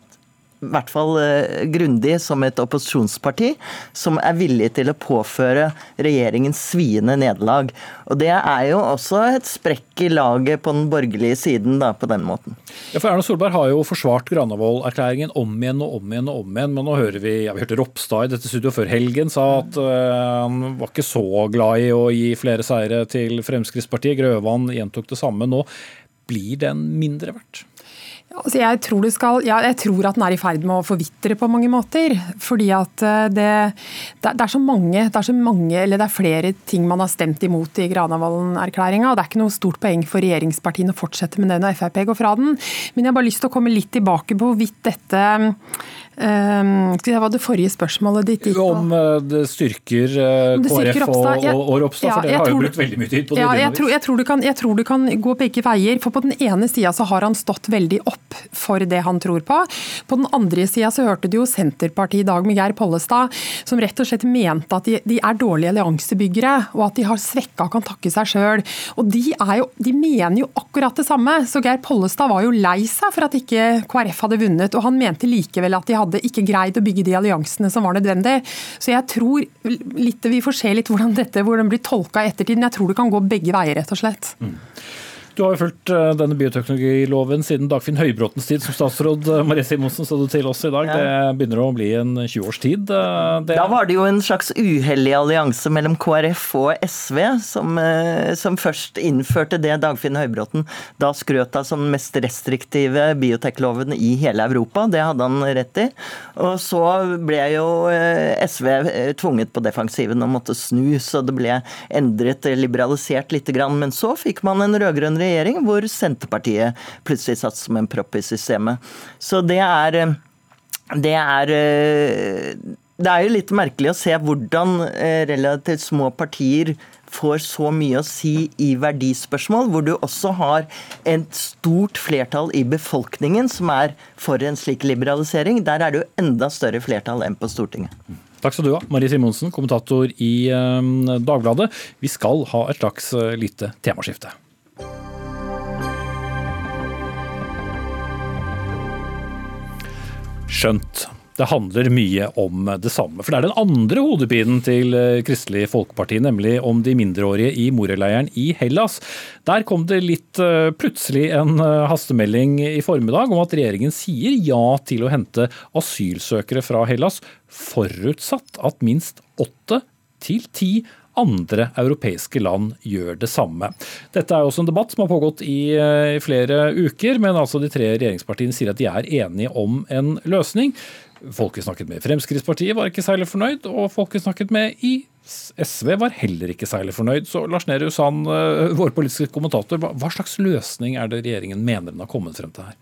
[SPEAKER 9] hvert fall eh, grundig som et opposisjonsparti som er villig til å påføre regjeringen sviende nederlag. Og Det er jo også et sprekk i laget på den borgerlige siden da, på den måten.
[SPEAKER 2] Ja, for Erna Solberg har jo forsvart Granavolden-erklæringen om igjen og om igjen og om igjen. Men nå hører vi ja, vi hørte Ropstad i dette studioet før helgen sa at uh, han var ikke så glad i å gi flere seire til Fremskrittspartiet. Grøvan gjentok det samme nå. Blir den mindre verdt?
[SPEAKER 8] Altså jeg, tror skal, ja, jeg, tror at den er i ferd med å forvitre på mange måter. Fordi at eh, det, det, er så mange, det er så mange, eller det er flere ting man har stemt imot i Granavolden-erklæringa. Det er ikke noe stort poeng for regjeringspartiene å fortsette med det når Frp går fra den. Men jeg har bare lyst til å komme litt tilbake på hvorvidt dette Skal jeg hva det forrige spørsmålet ditt
[SPEAKER 2] gikk på? Om uh, det styrker det KrF styrker og, og, og Ropstad, ja, for dere har jo brukt veldig mye tid på det.
[SPEAKER 8] Ja, jeg tror, jeg, tror kan, jeg tror, du kan, gå begge veier. for På den ene sida så har han stått veldig opp for det han tror på. På den andre sida så hørte du jo Senterpartiet i dag med Geir Pollestad, som rett og slett mente at de, de er dårlige alliansebyggere, og at de har svekka og kan takke seg sjøl. Og de, jo, de mener jo akkurat det samme. Så Geir Pollestad var jo lei seg for at ikke KrF hadde vunnet, og han mente likevel at de hadde hadde ikke greid å bygge de alliansene som var nødvendig. Så jeg tror litt, Vi får se litt hvordan dette hvordan blir tolka i ettertiden. jeg tror det kan gå begge veier, rett og slett. Mm.
[SPEAKER 2] Du har jo fulgt eh, denne bioteknologiloven siden Dagfinn Høybråtens tid som statsråd. Eh, Marie Simonsen sa det til oss i dag. Ja. Det begynner å bli en 20 års tid.
[SPEAKER 9] Eh, det... Da var det jo en slags uhellig allianse mellom KrF og SV som, som først innførte det Dagfinn Høybråten da skrøt av som den mest restriktive biotekloven i hele Europa. Det hadde han rett i. Og så ble jo SV tvunget på defensiven og måtte snu, så det ble endret, liberalisert lite grann. Men så fikk man en rød-grønn regjering hvor Senterpartiet plutselig satt som en propp i systemet. Så det er eh, det er eh, det er jo litt merkelig å se hvordan eh, relativt små partier får så mye å si i verdispørsmål, hvor du også har et stort flertall i befolkningen som er for en slik liberalisering. Der er det jo enda større flertall enn på Stortinget.
[SPEAKER 2] Takk skal du ha, Marie Simonsen, kommentator i Dagbladet. Vi skal ha et slags lite temaskifte. Skjønt. Det handler mye om det samme. For det er den andre hodepinen til eh, Kristelig Folkeparti, nemlig om de mindreårige i Moria-leiren i Hellas. Der kom det litt eh, plutselig en eh, hastemelding i formiddag om at regjeringen sier ja til å hente asylsøkere fra Hellas, forutsatt at minst åtte til ti andre europeiske land gjør det samme. Dette er også en debatt som har pågått i eh, flere uker, men altså de tre regjeringspartiene sier at de er enige om en løsning. Folk vi snakket med i Fremskrittspartiet var ikke særlig fornøyd, og folk vi snakket med i SV var heller ikke særlig fornøyd. Så Lars Nehru Sand, eh, vår politiske kommentator, hva slags løsning er det regjeringen mener den har kommet frem til her?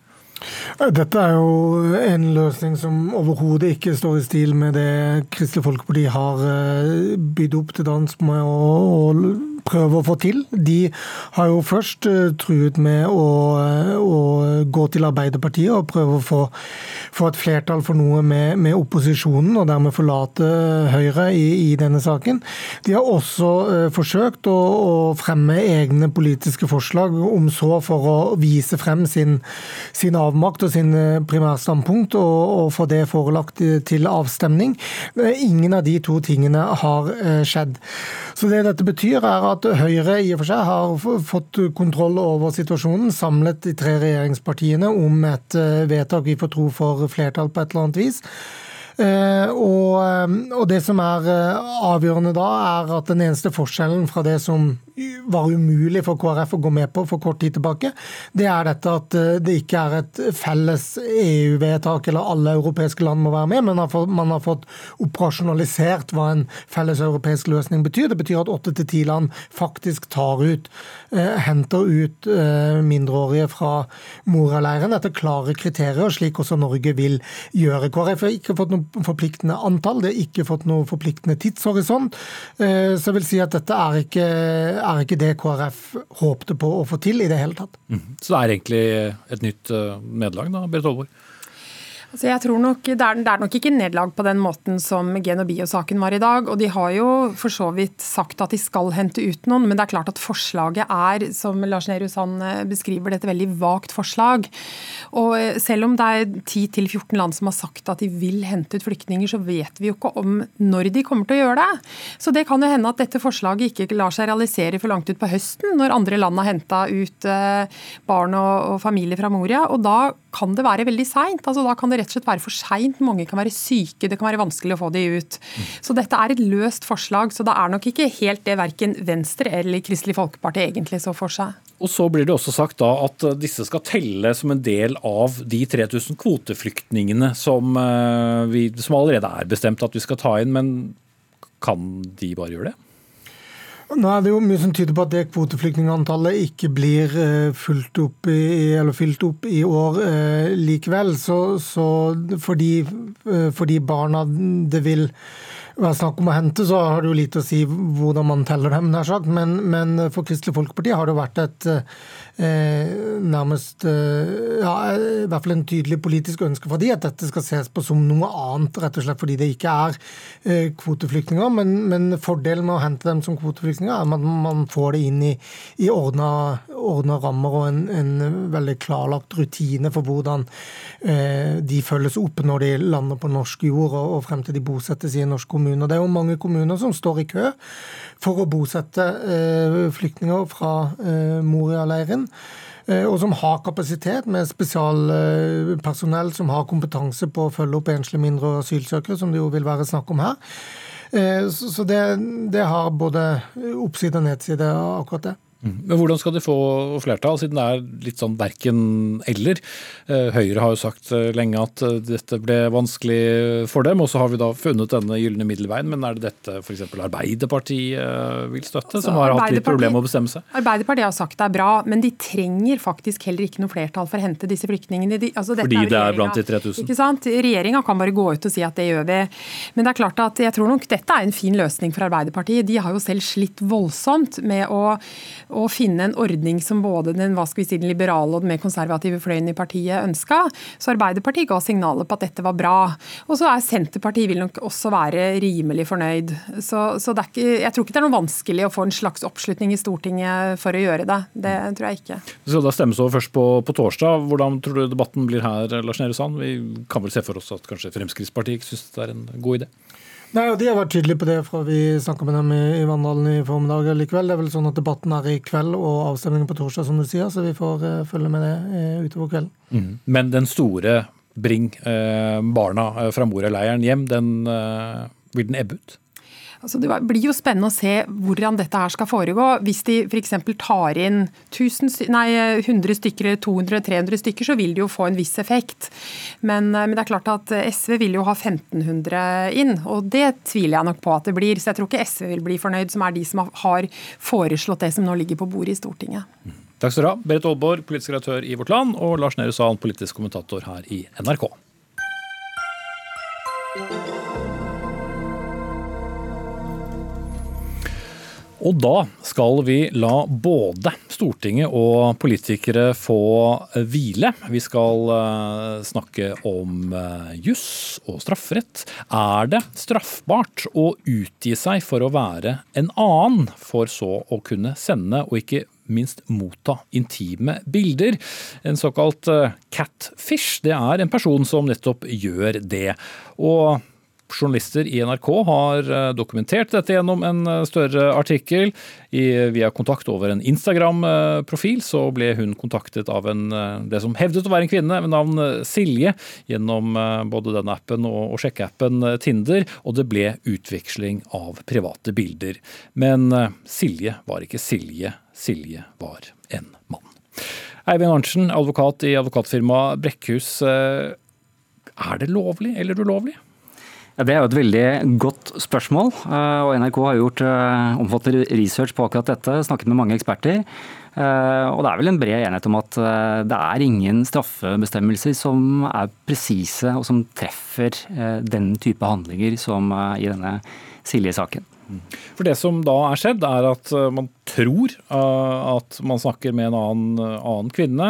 [SPEAKER 3] Dette er jo en løsning som overhodet ikke står i stil med det Kristelig Folkeparti har eh, bydd opp til dans med å, prøve å få til. De har jo først uh, truet med å, uh, å, gå til Arbeiderpartiet og prøve å få, få et flertall for noe med, med, opposisjonen, og dermed forlate Høyre i, i denne saken. De har også uh, forsøkt å, å, fremme egne politiske forslag, om så for å vise frem sin, sin avmakt og sin eh, primærstandpunkt og, og få det forelagt til avstemning. Ingen av de to tingene har eh, skjedd. Så det dette betyr er at Høyre i og for seg har fått kontroll over situasjonen, samlet de tre regjeringspartiene om et eh, vedtak vi får tro for flertall på et eller annet vis. Og, og, det som er avgjørende da, er at den eneste forskjellen fra det som var umulig for KrF å gå med på for kort tid tilbake, det er dette at eh, det ikke er et felles EU-vedtak eller alle europeiske land må være med, men man har fått operasjonalisert hva en felles europeisk løsning betyr. Det betyr at åtte til ti land faktisk tar ut, eh, henter ut eh, mindreårige fra Moria-leiren etter klare kriterier, slik også Norge vil gjøre. KrF har ikke fått noe forpliktende antall, det har ikke fått noe forpliktende tidshorisont. Så jeg vil si at dette er ikke er ikke det KrF håpte på å få til i det hele tatt.
[SPEAKER 2] Mm. Så det er egentlig et nytt eh, nederlag, da, Berit Aalborg?
[SPEAKER 8] Altså jeg tror nok, det er, det er, nok ikke nedlag på den måten som Gen og Bio-saken var i dag. og De har jo for så vidt sagt at de skal hente ut noen, men det er klart at forslaget er, som Lars Nehru Sand eh, beskriver et veldig vagt forslag. Og eh, Selv om det er 10-14 land som har sagt at de vil hente ut flyktninger, så vet vi jo ikke om når de kommer til å gjøre det. Så det kan jo hende at dette forslaget ikke lar seg realisere for langt ut på høsten, når andre land har henta ut eh, barn og, og familie fra Moria. og da kan det være veldig seint. Altså, da kan det rett og slett være for seint. Mange kan være syke, det kan være vanskelig å få de ut. Så dette er et løst forslag, så det er nok ikke helt det verken Venstre eller Kristelig Folkeparti egentlig så for seg.
[SPEAKER 2] Og så blir det også sagt da at disse skal telle som en del av de 3000 kvoteflyktningene som, eh, vi, som allerede er bestemt at vi skal ta inn. Men kan de bare gjøre det?
[SPEAKER 3] Nå er det jo mye som tyder på at det kvoteflyktningantallet ikke blir eh, fulgt opp i, eller fylt opp i år eh, likevel. Så, så for, de, eh, for, de, barna det vil være snakk om å hente, så har det jo lite å si hvordan man teller dem. Men, men for Kristelig Folkeparti har det vært et nærmest eh, ja, i hvert fall en tydelig politisk ønske fra de at dette skal ses på som noe annet, rett og slett fordi det ikke er eh, kvoteflyktninger. Men, men, fordelen med å hente dem som kvoteflyktninger er at man får det inn i, i ordna, rammer og en, en, veldig klarlagt rutine for hvordan eh, de følges opp når de lander på norsk jord og, og frem til de bosettes i en norsk kommune Det er jo mange kommuner som står i kø for å bosette eh, flyktninger fra eh, Moria-leiren. Eh, og som har kapasitet med spesialpersonell som har kompetanse på å følge opp enslige mindre asylsøkere, som det jo vil være snakk om her. Så det, det har både oppside og nedside, akkurat det.
[SPEAKER 2] Mm. Men hvordan skal de få flertall, siden det er litt sånn verken-eller? Eh, Høyre har jo sagt eh, lenge at eh, dette ble vanskelig for dem, og så har vi da funnet denne gylne middelveien. Men er det dette f.eks. Arbeiderpartiet vil støtte, altså, som har hatt litt problemer med å bestemme seg?
[SPEAKER 8] Arbeiderpartiet har sagt det er bra, men de trenger faktisk heller ikke noe flertall for å hente disse flyktningene. De,
[SPEAKER 2] altså, Fordi det er blant de 3000?
[SPEAKER 8] Ikke sant? Regjeringa kan bare gå ut og si at det gjør vi. Men det er klart at jeg tror nok dette er en fin løsning for Arbeiderpartiet. De har jo selv slitt voldsomt med å å finne en ordning som både den, si, den liberale og den mer konservative fløyen i partiet ønska. Så Arbeiderpartiet ga signaler på at dette var bra. Og så er Senterpartiet vil nok også være rimelig fornøyd. Så, så ikke, jeg tror ikke det er noe vanskelig å få en slags oppslutning i Stortinget for å gjøre det. Det tror jeg ikke.
[SPEAKER 2] Det skal da stemmes over først på, på, torsdag. Hvordan tror du debatten blir her, Lars Nehru Sand? Vi kan vel se for oss at kanskje Fremskrittspartiet syns det er en god idé?
[SPEAKER 3] Nei, og De har vært tydelige på det fra vi snakka med dem i, Vandalen i formiddag likevel. Det er vel sånn at Debatten er i kveld og avstemningen på torsdag, som du sier, så vi får uh, følge med det uh, utover kvelden.
[SPEAKER 2] Mm. Men den store bring uh, barna fra Moria-leiren hjem, den vil den ebbe ut?
[SPEAKER 8] Altså, det blir jo spennende å se hvordan dette her skal foregå. Hvis de f.eks. tar inn 1000, nei, 100 stykker eller 200-300 stykker, så vil det jo få en viss effekt. Men, eh, men, det er klart at SV vil jo ha 1500 inn, og det tviler jeg nok på at det blir. Så jeg tror ikke SV vil bli fornøyd, som er de som har foreslått det som nå ligger på bordet i Stortinget.
[SPEAKER 2] Takk skal du ha, Berit Aalborg, politisk redaktør i Vårt Land, og Lars Nehru Sand, politisk kommentator her i NRK. Og da skal vi la både Stortinget og politikere få hvile. Vi skal eh, snakke om eh, juss og strafferett. Er det straffbart å utgi seg for å være en annen, for så å kunne sende og ikke minst motta intime bilder. En såkalt eh, catfish, det er en person som nettopp gjør det. Og journalister i NRK har eh, dokumentert dette gjennom en eh, større artikkel. Via kontakt over en Instagram-profil så ble hun kontaktet av en, eh, det som hevdet å være en kvinne med navn Silje, gjennom både den appen og, og sjekkeappen Tinder, og det ble utveksling av private bilder. Men Silje var ikke Silje, Silje var en mann. Eivind Arntzen, advokat i advokatfirmaet Brekkhus. Er det lovlig eller ulovlig?
[SPEAKER 10] Det er jo et veldig godt spørsmål. Eh, og NRK har gjort eh, omfattende research på akkurat dette, snakket med mange eksperter. Eh, og det er vel en bred enighet om at det er ingen straffebestemmelser som er presise og som treffer den type handlinger som i denne Silje-saken.
[SPEAKER 2] For Det som da er skjedd, er at man tror at man snakker med en annen, annen kvinne.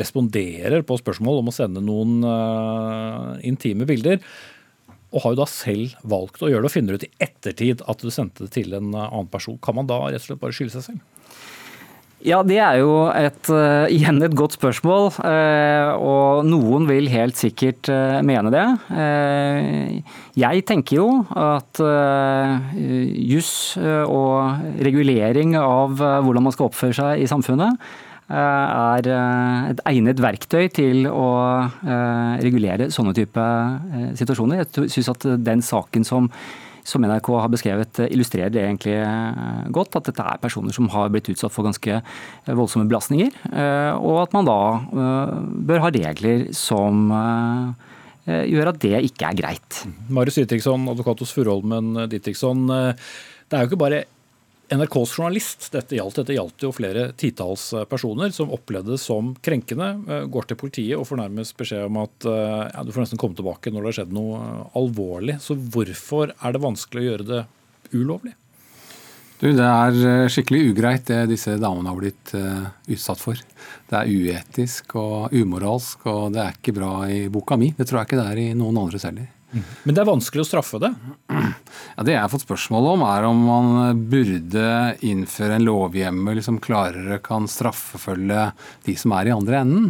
[SPEAKER 2] Responderer på spørsmål om å sende noen intime bilder og har jo da selv valgt å gjøre det, og finner ut i ettertid at du sendte det til en annen person. Kan man da rett og slett bare skylde seg selv?
[SPEAKER 10] Ja, det er jo et, uh, igjen et godt spørsmål. Uh, og noen vil helt sikkert mene det. jeg tenker jo at juss og regulering av hvordan man skal oppføre seg i samfunnet, er eh, et egnet verktøy til å eh, regulere sånne type eh, situasjoner. Jeg syns at den saken som som NRK har beskrevet, illustrerer det egentlig godt. At dette er personer som har blitt utsatt for ganske voldsomme belastninger. Og at man da bør ha regler som gjør at det ikke er greit.
[SPEAKER 2] Marius Dietriksson, advokat hos Furholmen Dietriksson. Det er jo ikke bare NRKs journalist dette gjaldt. Dette gjaldt jo flere titalls eh, personer som opplevde det som krenkende. Eh, går til politiet og får nærmest beskjed om at eh, ja, du får nesten komme tilbake når det har skjedd noe alvorlig. Så hvorfor er det vanskelig å gjøre det ulovlig?
[SPEAKER 11] Du, Det er skikkelig ugreit det disse damene har blitt utsatt for. Det er uetisk og umoralsk, og det er ikke bra i boka mi. Det tror jeg ikke det er i noen andres heller.
[SPEAKER 2] Men det er vanskelig å straffe det?
[SPEAKER 11] Ja, det jeg har fått spørsmål om, er om man burde innføre en lovhjemmel som klarere kan straffefølge de som er i andre enden.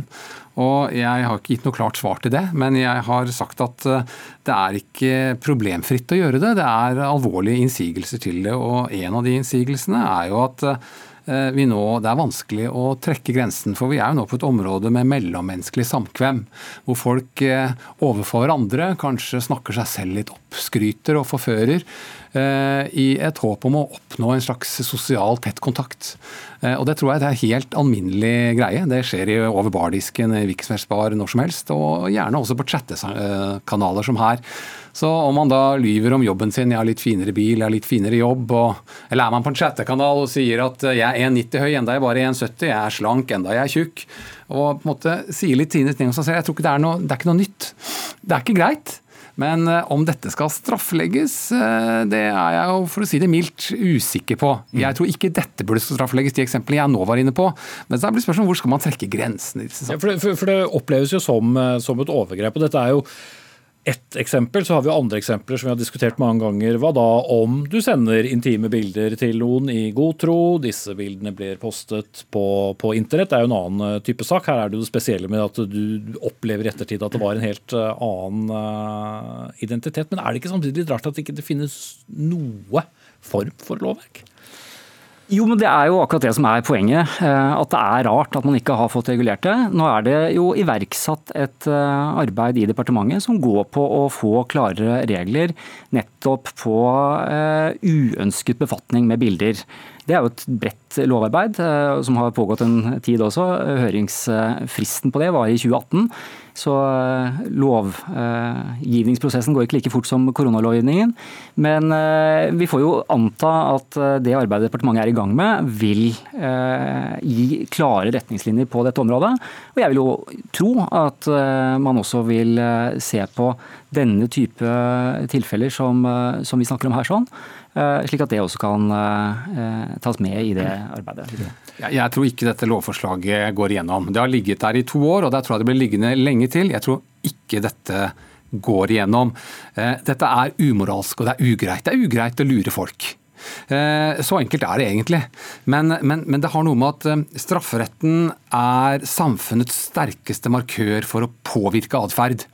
[SPEAKER 11] Og Jeg har ikke gitt noe klart svar til det, men jeg har sagt at eh, det er ikke problemfritt å gjøre det. Det er alvorlige innsigelser til det. Og en av de innsigelsene er jo at eh, vi nå, det er vanskelig å trekke grensen. For vi er jo nå på et område med mellommenneskelig samkvem. Hvor folk eh, overfor hverandre kanskje snakker seg selv litt opp, skryter og forfører. Eh, I et håp om å oppnå en slags sosial tett kontakt. Og Det tror jeg det er helt alminnelig greie. Det skjer over bardisken i Viksversbar når som helst. Og gjerne også på chattekanaler som her. Så om man da lyver om jobben sin, jeg har litt finere bil, jeg har litt finere jobb, og, eller er man på en chattekanal og sier at jeg er 1,90 høy, enda jeg bare er 1,70, jeg er slank, enda jeg er tjukk, og på en måte sier litt sine ting om seg selv, jeg tror ikke det er, noe, det er ikke noe nytt. Det er ikke greit. Men eh, om dette skal strafflegges, eh, det er jeg jo for å si det mildt usikker på. Mm. Jeg tror ikke dette burde strafflegges, de eksemplene jeg nå var inne på. Men så blir spørsmålet hvor skal man trekke grensene?
[SPEAKER 2] Ja, for, det, for, for, det, oppleves jo som, eh, som et overgrep. og dette er jo ett eksempel, så har vi andre eksempler som vi har diskutert mange ganger. Hva da om du sender intime bilder til noen i god tro, disse bildene blir postet på, på internett. Det er jo en annen eh, type sak. Her er det jo det spesielle med at du opplever i ettertid at det var en helt eh, annen uh, identitet. Men er det ikke samtidig litt rart at det ikke finnes noe form for lovverk?
[SPEAKER 10] Jo, men Det er jo akkurat det som er poenget. Eh, at det er rart at man ikke har fått regulert det. Nå er det jo iverksatt et eh, arbeid i departementet som går på å få klarere regler nettopp på eh, uønsket befatning med bilder. Det er jo et bredt lovarbeid som har pågått en tid også. Høringsfristen på det var i 2018. Så eh, lovgivningsprosessen går ikke like fort som koronalovgivningen. Men eh, vi får jo anta at eh, det arbeidet departementet er i gang med, vil gi klare retningslinjer på dette området. Og jeg vil jo tro at man også vil se på denne type tilfeller som, vi snakker om her sånn Eh, slik at det også kan eh, tas med i det arbeidet.
[SPEAKER 11] Jeg tror ikke dette lovforslaget går igjennom. Det har ligget der i to år, og der tror jeg det blir liggende lenge til. Jeg tror ikke dette går igjennom. Eh, dette er umoralsk og det er ugreit. Det er ugreit å lure folk. Så enkelt er det egentlig. Men, men, men, det har noe med at strafferetten er samfunnets sterkeste markør for å påvirke atferd.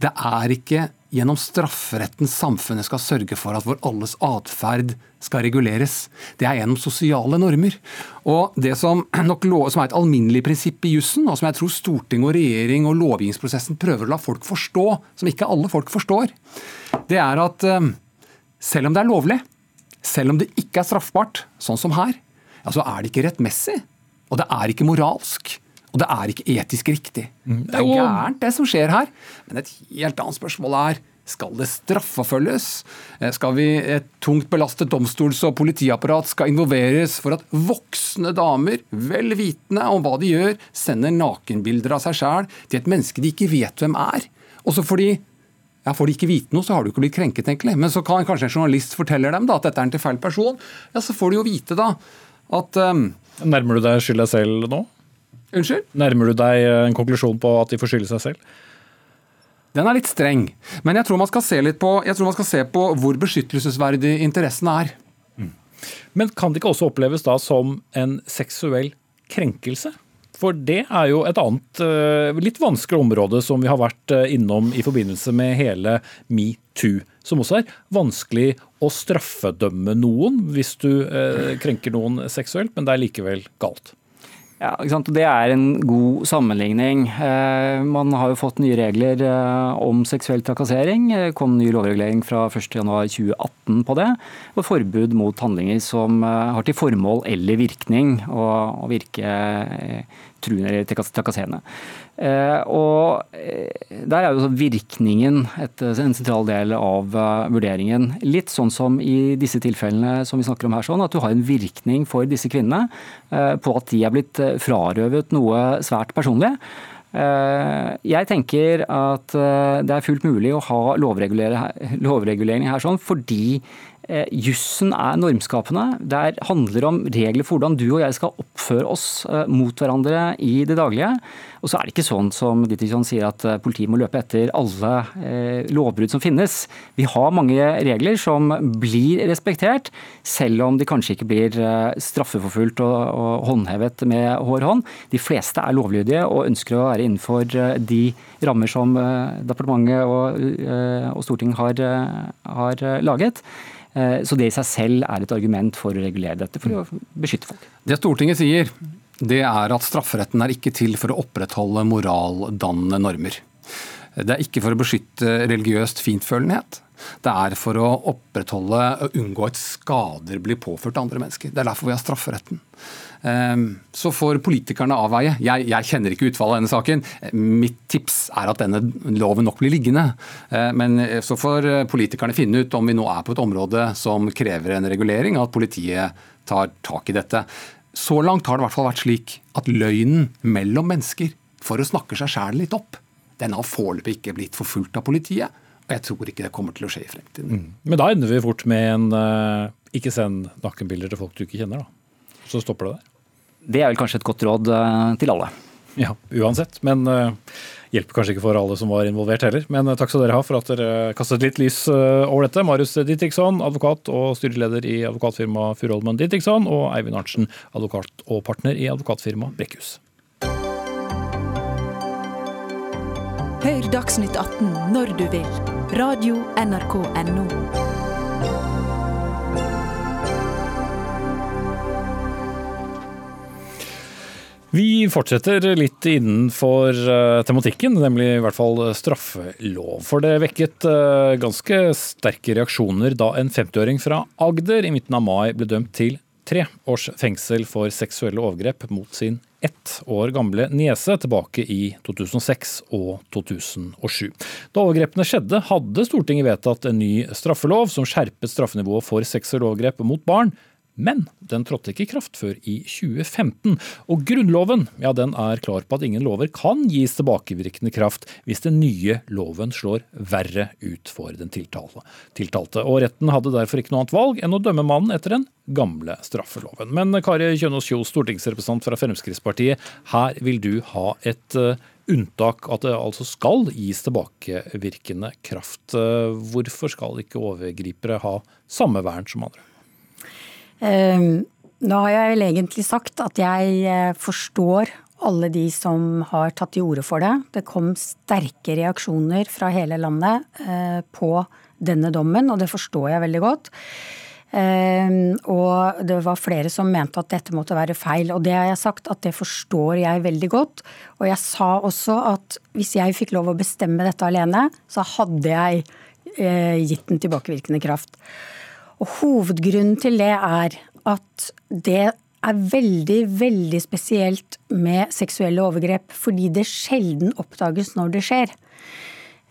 [SPEAKER 11] Det er ikke gjennom strafferetten samfunnet skal sørge for at vår alles atferd skal reguleres. Det er gjennom sosiale normer. Og Det som, nok, som er et alminnelig prinsipp i jussen, og som jeg tror storting og regjering og lovgivningsprosessen prøver å la folk forstå, som ikke alle folk forstår, det er at um, selv om det er lovlig, selv om det ikke er straffbart, sånn som her, ja, så er det ikke rettmessig. Og det er ikke moralsk. Og det er ikke etisk riktig. Mm. Det er gærent, det som skjer her. Men et helt annet spørsmål er skal det straffeforfølges? Eh, skal vi et tungt belastet domstols- og politiapparat skal involveres for at voksne damer, vel vitende om hva de gjør, sender nakenbilder av seg sjæl til et menneske de ikke vet hvem er? Og så får de ja, Får de ikke vite noe, så har du ikke blitt krenket, egentlig. Men så kan kanskje en journalist fortelle dem da, at dette er en til feil person. Ja, Så får de jo vite da at um,
[SPEAKER 2] Nærmer du deg skylda selv nå?
[SPEAKER 11] Unnskyld?
[SPEAKER 2] Nærmer du deg eh, en konklusjon på at de får skylde seg selv?
[SPEAKER 11] Den er litt streng, men jeg tror man skal se, på, jeg tror man skal se på hvor beskyttelsesverdig interessen er. Mm.
[SPEAKER 2] Men kan det ikke også oppleves da som en seksuell krenkelse? For det er jo et annet, eh, litt vanskelig område som vi har vært eh, innom i forbindelse med hele metoo. Som også er vanskelig å straffedømme noen hvis du krenker noen seksuelt, men det er likevel galt.
[SPEAKER 10] Ja, Det er en god sammenligning. Eh, man har jo fått nye regler eh, om seksuell trakassering. Det kom ny lovregulering fra 1.1.2018 på det. Og forbud mot handlinger som eh, har til formål eller virkning å virke truende eller trakasserende. Eh, og eh, Der er jo virkningen et, en sentral del av eh, vurderingen. Litt sånn som i disse tilfellene som vi snakker om her, sånn, at du har en virkning for disse kvinnene på at de er blitt frarøvet noe svært personlig. Jeg tenker at det er fullt mulig å ha lovregulering her sånn, fordi jussen er normskapende. Det handler om regler for hvordan du og jeg skal oppføre oss eh, mot hverandre i det daglige. Og så er det ikke sånn som Dittichon sier at eh, politiet må løpe etter alle lovbrudd som finnes. Vi har mange regler som blir respektert, selv om de kanskje ikke blir straffeforfulgt og håndhevet med hår hånd. De fleste er lovlydige og ønsker å være innenfor de rammer som departementet og Stortinget har, har laget. Eh, så det i seg selv er et argument for å regulere dette, for å beskytte folk.
[SPEAKER 11] Det Stortinget sier, det er at strafferetten er ikke til for å opprettholde moraldannende normer. Det er ikke for å beskytte religiøst fintfølenhet. Det er for å opprettholde og unngå at skader blir påført andre mennesker. Det er derfor vi har strafferetten. Ehm, så får politikerne avveie. Jeg, jeg, kjenner ikke utfallet av denne saken. Mitt tips er at denne loven nok blir liggende. Ehm, men så får politikerne finne ut om vi nå er på et område som krever en regulering, at politiet tar tak i dette. Så langt har det i hvert fall vært slik at løgnen mellom mennesker for å snakke seg sjæl litt opp, den har foreløpig ikke blitt forfulgt av politiet. Og jeg tror ikke det kommer til å skje i fremtiden. Mm.
[SPEAKER 2] Men da ender vi fort med en uh, ikke send nakenbilder til folk du ikke kjenner, da. Så stopper det der.
[SPEAKER 10] Det er vel kanskje et godt råd eh, til alle.
[SPEAKER 2] Ja, uansett. Men uh, hjelper kanskje ikke for alle som var involvert heller. Men uh, takk skal dere ha for at dere kastet litt lys over dette. Marius Didriksson, advokat og styreleder i advokatfirmaet Furuholmen Didriksson, og Eivind Arntzen, advokat og partner i advokatfirmaet Brekkhus.
[SPEAKER 7] Hør Dagsnytt 18 når du vil. Radio NRK Radio.nrk.no.
[SPEAKER 2] Vi fortsetter litt innenfor eh, tematikken, nemlig i hvert fall straffelov. For det vekket eh, ganske sterke reaksjoner da en 50-åring fra Agder i midten av mai ble dømt til tre års fengsel for seksuelle overgrep mot sin ett år gamle niese tilbake i 2006 og 2007. Da overgrepene skjedde, hadde Stortinget vedtatt en ny straffelov som skjerpet straffenivået for seksuelle overgrep mot barn men den trådte ikke i kraft før i 2015. Og Grunnloven ja, den er klar på at ingen lover kan gis tilbakevirkende kraft hvis den nye loven slår verre ut for den tiltalte. Og Retten hadde derfor ikke noe annet valg enn å dømme mannen etter den gamle straffeloven. Men Kari Kjønaas Kjos, stortingsrepresentant fra Fremskrittspartiet, her vil du ha et uh, unntak, at det altså skal gis tilbakevirkende kraft. Uh, hvorfor skal ikke overgripere ha samme vern som andre?
[SPEAKER 12] Ehm, nå har jeg vel egentlig sagt at jeg eh, forstår alle de som har tatt til orde for det. Det kom sterke reaksjoner fra hele landet eh, på denne dommen, og det forstår jeg veldig godt. Ehm, og det var flere som mente at dette måtte være feil. Og det har jeg sagt at det forstår jeg veldig godt. Og jeg sa også at hvis jeg fikk lov å bestemme dette alene, så hadde jeg eh, gitt den tilbakevirkende kraft. Og hovedgrunnen til det er at det er veldig, veldig spesielt med seksuelle overgrep, fordi det sjelden oppdages når det skjer.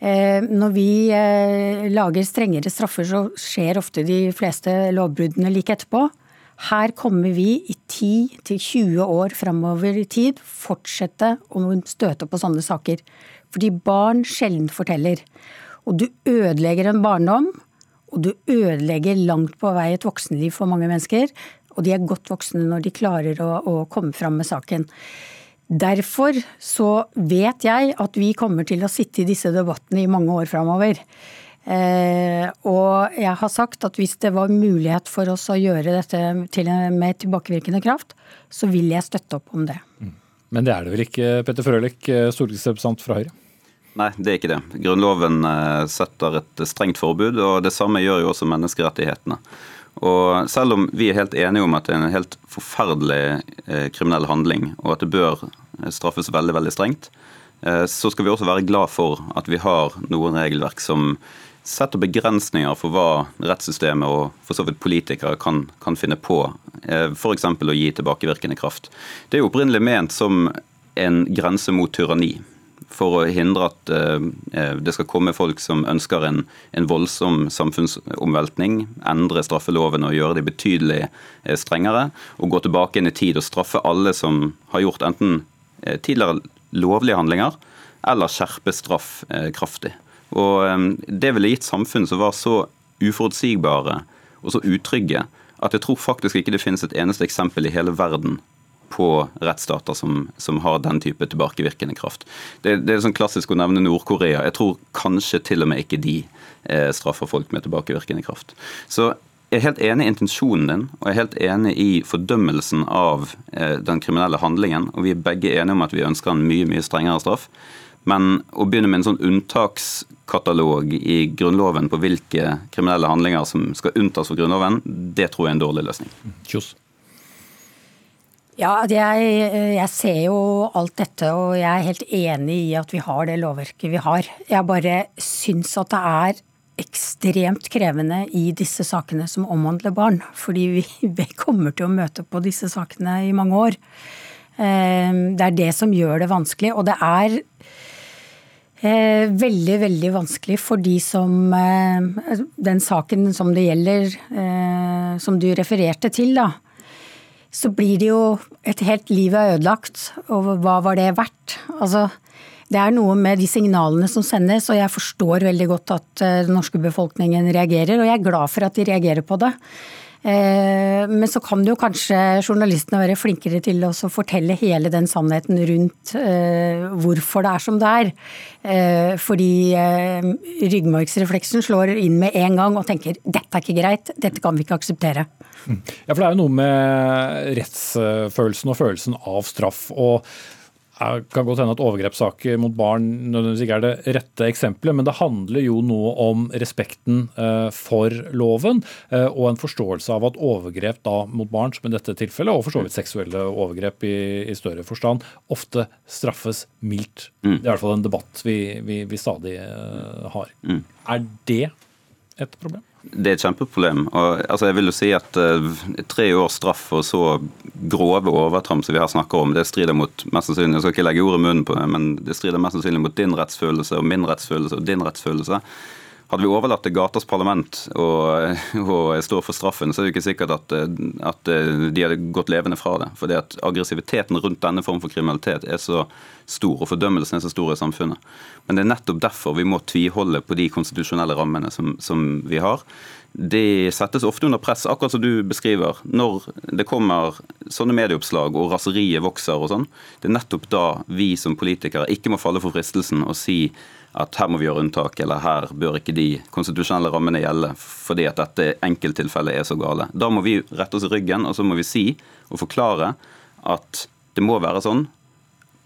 [SPEAKER 12] Eh, når vi eh, lager strengere straffer, så skjer ofte de fleste lovbruddene like etterpå. Her kommer vi i 10-20 år framover i tid fortsette å støte på sånne saker. Fordi barn sjelden forteller. Og du ødelegger en barndom og du ødelegger langt på vei et voksenliv for mange mennesker. Og de er godt voksne når de klarer å, å komme fram med saken. Derfor så vet jeg at vi kommer til å sitte i disse debattene i mange år framover. Eh, og jeg har sagt at hvis det var mulighet for oss å gjøre dette til, med tilbakevirkende kraft, så vil jeg støtte opp om det. Mm.
[SPEAKER 2] Men det er det vel ikke, Petter Frølich, stortingsrepresentant fra Høyre?
[SPEAKER 13] Nei, det er ikke det. Grunnloven eh, setter et strengt forbud, og det samme gjør jo også menneskerettighetene. Og Selv om vi er helt enige om at det er en helt forferdelig eh, kriminell handling, og at det bør eh, straffes veldig veldig strengt, så skal vi også være glad for at vi har noen regelverk som setter begrensninger for hva rettssystemet og for så vidt politikere kan, kan finne på. F.eks. å gi tilbakevirkende kraft. Det er jo opprinnelig ment som en grense mot tyranni for å hindre at eh, eh, det skal komme folk som ønsker en, en voldsom samfunnsomveltning, endre straffeloven og gjøre de betydelig eh, strengere, og gå tilbake inn i tid og straffe alle som har gjort enten tidligere lovlige handlinger, eller skjerpe straff kraftig. Og Det ville gitt samfunn som var så uforutsigbare og så utrygge at jeg tror faktisk ikke det finnes et eneste eksempel i hele verden på rettsstater som, som, har den type tilbakevirkende kraft. Det, det er sånn klassisk å nevne Nord-Korea. Jeg tror kanskje til og med ikke de eh, straffer folk med tilbakevirkende kraft. Så jeg er helt enig i intensjonen din, og jeg er helt enig i fordømmelsen av eh, den kriminelle handlingen. Og vi er begge enige om at vi ønsker en mye, mye strengere straff. Men å begynne med en sånn unntakskatalog i Grunnloven på hvilke kriminelle handlinger som skal unntas for Grunnloven, det tror jeg er en dårlig løsning.
[SPEAKER 2] Kjos.
[SPEAKER 12] Ja, jeg, jeg, ser jo alt dette, og jeg er helt enig i at vi har det lovverket vi har. Jeg bare syns at det er ekstremt krevende i disse sakene som omhandler barn. Fordi vi, vi kommer til å møte på disse sakene i mange år. Eh, det er det som gjør det vanskelig. Og det er eh, veldig, veldig vanskelig for de som eh, Den saken som det gjelder, som du refererte til, da så blir det jo et helt liv er ødelagt. Og hva var det verdt? Altså, det er noe med de signalene som sendes, og jeg forstår veldig godt at eh, den norske befolkningen reagerer, og jeg er glad for at de reagerer på det. Eh, men så kan jo kanskje journalistene være flinkere til å fortelle hele den sannheten rundt eh, hvorfor det er som det er. Eh, fordi ryggmargsrefleksen slår inn med en gang og tenker dette er ikke greit, dette kan vi ikke akseptere.
[SPEAKER 2] Ja, for Det er jo noe med rettsfølelsen og følelsen av straff. og Det kan godt hende at overgrepssaker mot barn nødvendigvis ikke er det rette eksempelet, men det handler jo noe om respekten eh, for loven eh, og en forståelse av at overgrep da mot barn, som i dette tilfellet, og for så vidt seksuelle overgrep i, i større forstand, ofte straffes mildt. Mm. Det er i hvert fall en debatt vi, vi, vi stadig uh, har. Mm. Er det et problem?
[SPEAKER 13] Det er et kjempeproblem. Og, altså, jeg vil jo si at uh, Tre års straff for så grove overtramp som vi her snakker om, det strider mot mest sannsynlig, Jeg skal ikke legge ord i munnen på det, men det strider mest sannsynlig mot din rettsfølelse og min rettsfølelse og din rettsfølelse. Hadde vi overlatt til gatas parlament og, stå for straffen, så er det ikke sikkert at, at, de hadde gått levende fra det. Fordi at aggressiviteten rundt denne form for kriminalitet er så stor, og fordømmelsen er så stor i samfunnet. Men det er nettopp derfor vi må tviholde på de konstitusjonelle rammene som, som vi har. De settes ofte under press, akkurat som du beskriver. Når det kommer sånne medieoppslag og raseriet vokser og sånn, det er nettopp da vi som politikere ikke må falle for fristelsen og si at her må vi gjøre unntak, eller her bør ikke de konstitusjonelle rammene gjelde fordi at dette enkelttilfellet er så gale. Da må vi rette oss i ryggen og så må vi si og forklare at det må være sånn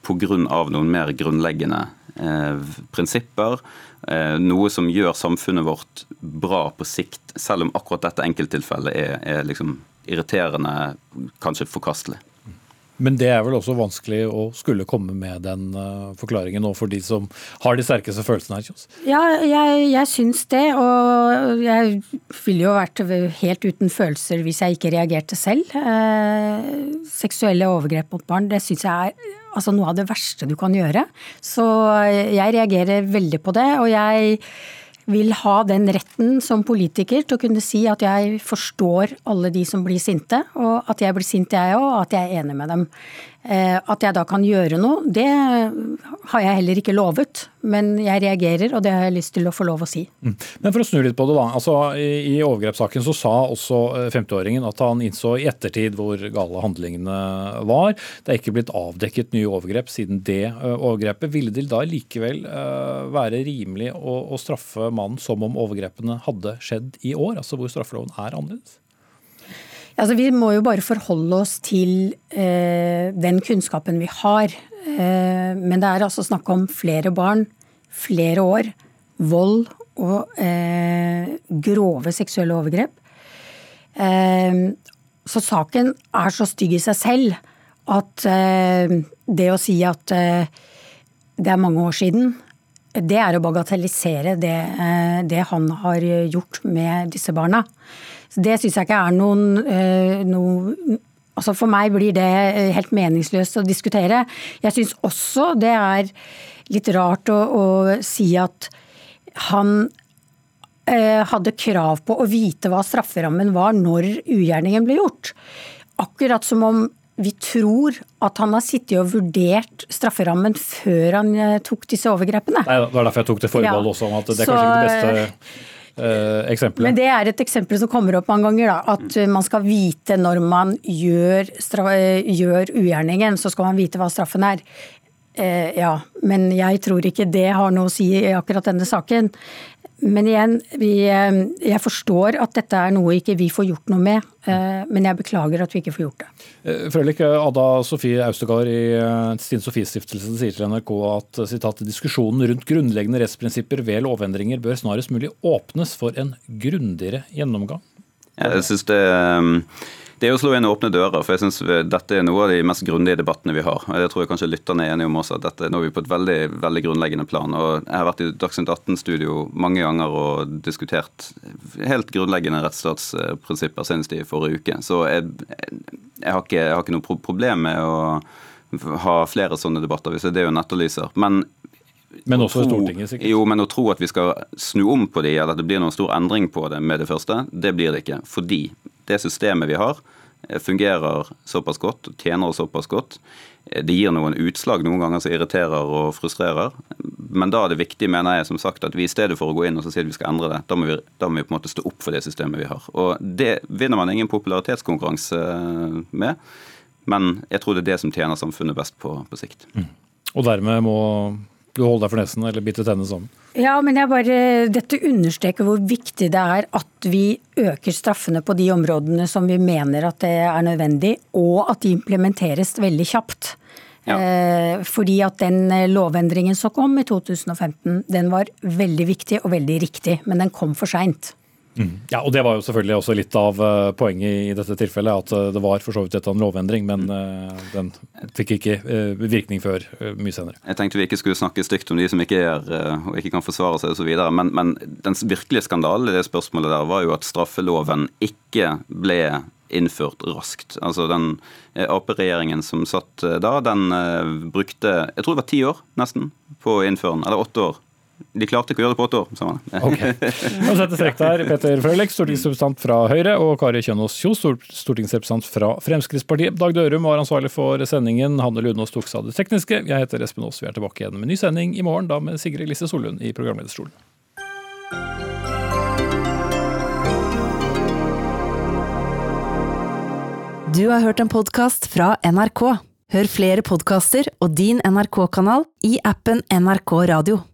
[SPEAKER 13] pga. noen mer grunnleggende eh, prinsipper. Eh, noe som gjør samfunnet vårt bra på sikt, selv om akkurat dette enkelttilfellet er, er liksom irriterende, kanskje forkastelig.
[SPEAKER 2] Men det er vel også vanskelig å skulle komme med den uh, forklaringen nå for de som har de sterkeste følelsene her? Kjøs.
[SPEAKER 12] Ja, jeg, jeg syns det. Og jeg ville jo vært helt uten følelser hvis jeg ikke reagerte selv. Eh, seksuelle overgrep mot barn, det syns jeg er altså, noe av det verste du kan gjøre. Så jeg reagerer veldig på det. Og jeg vil ha den retten som politiker til å kunne si at jeg forstår alle de som blir sinte, og at jeg blir sint jeg òg, og at jeg er enig med dem. Eh, at jeg da kan gjøre noe, det har jeg heller ikke lovet. Men jeg reagerer, og det har jeg lyst til å få lov å si.
[SPEAKER 2] Mm. Men for å snu litt på det, da. Altså, I overgrepssaken så sa også 50-åringen eh, at han innså i ettertid hvor gale handlingene var. Det er ikke blitt avdekket nye overgrep siden det eh, overgrepet. Ville det da likevel være rimelig å, straffe mannen som om overgrepene hadde skjedd i år, altså hvor straffeloven er annerledes?
[SPEAKER 12] Altså, vi må jo bare forholde oss til eh, den kunnskapen vi har. Eh, men det er altså snakk om flere barn, flere år, vold og eh, grove seksuelle overgrep. Eh, så saken er så stygg i seg selv at eh, det å si at eh, det er mange år siden, det er å bagatellisere det, det han har gjort med disse barna. Så det syns jeg ikke er noen eh, noe Altså For meg blir det eh, helt meningsløst å diskutere. Jeg syns også det er litt rart å, å si at han eh, hadde krav på å vite hva strafferammen var når ugjerningen ble gjort. Akkurat som om vi tror at han har sittet og vurdert strafferammen før han eh, tok disse overgrepene.
[SPEAKER 2] Nei, Det var derfor jeg tok det forbeholdet ja. også, om at det er kanskje ikke det beste eksempelet.
[SPEAKER 12] Men det er et eksempel som kommer opp mange ganger. Da, at mm. man skal vite når man gjør, eh, gjør ugjerningen, så skal man vite hva straffen er. Eh, ja, men jeg tror ikke det har noe å si i akkurat denne saken. Men igjen, vi, eh, jeg forstår at dette er noe ikke vi får gjort noe med. Eh, men jeg beklager at vi ikke får gjort det.
[SPEAKER 2] Eh, Frølik, Ada Sofie Austegard i Stine Sofies stiftelse sier til NRK at citat, diskusjonen rundt grunnleggende rettsprinsipper ved lovendringer bør snarest mulig åpnes for en grundigere gjennomgang.
[SPEAKER 13] Jeg synes det det er å slå inn åpne dører. for jeg synes Dette er noe av de mest grundige debattene vi har. Det Jeg tror jeg kanskje lytterne er enige om også at dette nå er vi på et veldig veldig grunnleggende plan. og Jeg har vært i Dagsnytt 18-studio mange ganger og diskutert helt grunnleggende rettsstatsprinsipper senest i forrige uke. Så jeg, jeg, har ikke, jeg har ikke noe problem med å ha flere sånne debatter, hvis det er det hun etterlyser. Men
[SPEAKER 2] men også i Stortinget, sikkert.
[SPEAKER 13] Jo, men å tro at vi skal snu om på de, eller at det blir noen stor endring på det med det første, det blir det ikke. Fordi det systemet vi har, eh, fungerer såpass godt og tjener oss såpass godt. Eh, det gir noen utslag noen ganger som irriterer og frustrerer. Men da er det viktig mener jeg, som sagt, at vi i stedet for å gå inn og si at vi skal endre det, da må vi, da må vi på en måte stå opp for det systemet vi har. Og Det vinner man ingen popularitetskonkurranse eh, med, men jeg tror det er det som tjener samfunnet best på, på sikt. Mm.
[SPEAKER 2] Og dermed må du holde deg for nesen eller bite tennene sammen?
[SPEAKER 12] Ja, men jeg bare, Dette understreker hvor viktig det er at vi øker straffene på de områdene som vi mener at det er nødvendig, og at de implementeres veldig kjapt. Ja. Eh, fordi at den eh, lovendringen som kom i 2015, den var veldig viktig og veldig riktig, men den kom for seint.
[SPEAKER 2] Mm. Ja, og Det var jo selvfølgelig også litt av uh, poenget i dette tilfellet. At uh, det var for så vidt en lovendring, men uh, den fikk ikke virkning før mye senere.
[SPEAKER 13] Jeg tenkte vi ikke skulle snakke stygt om de som ikke er og ikke kan forsvare seg osv. Men, men den virkelige skandalen i det spørsmålet der var jo at straffeloven ikke ble innført raskt. Altså Den Ap-regjeringen som satt da, den brukte jeg tror det var ti år nesten på å innføre den, eller åtte år de klarte ikke å gjøre det på åtte år. sa man.
[SPEAKER 2] Okay. Nå setter strek der Peter Frølich, stortingsrepresentant fra Høyre, og Kari Kjønaas Kjos, stortingsrepresentant fra Fremskrittspartiet. Dag Dørum var ansvarlig for sendingen. Hanne Lunås tok seg av det tekniske. Jeg heter Espen Aas. Vi er tilbake igjen med ny sending i morgen, da med Sigrid Lisse Solund i programlederstolen.
[SPEAKER 14] Du har hørt en podkast fra NRK. Hør flere podkaster og din NRK-kanal i appen NRK Radio.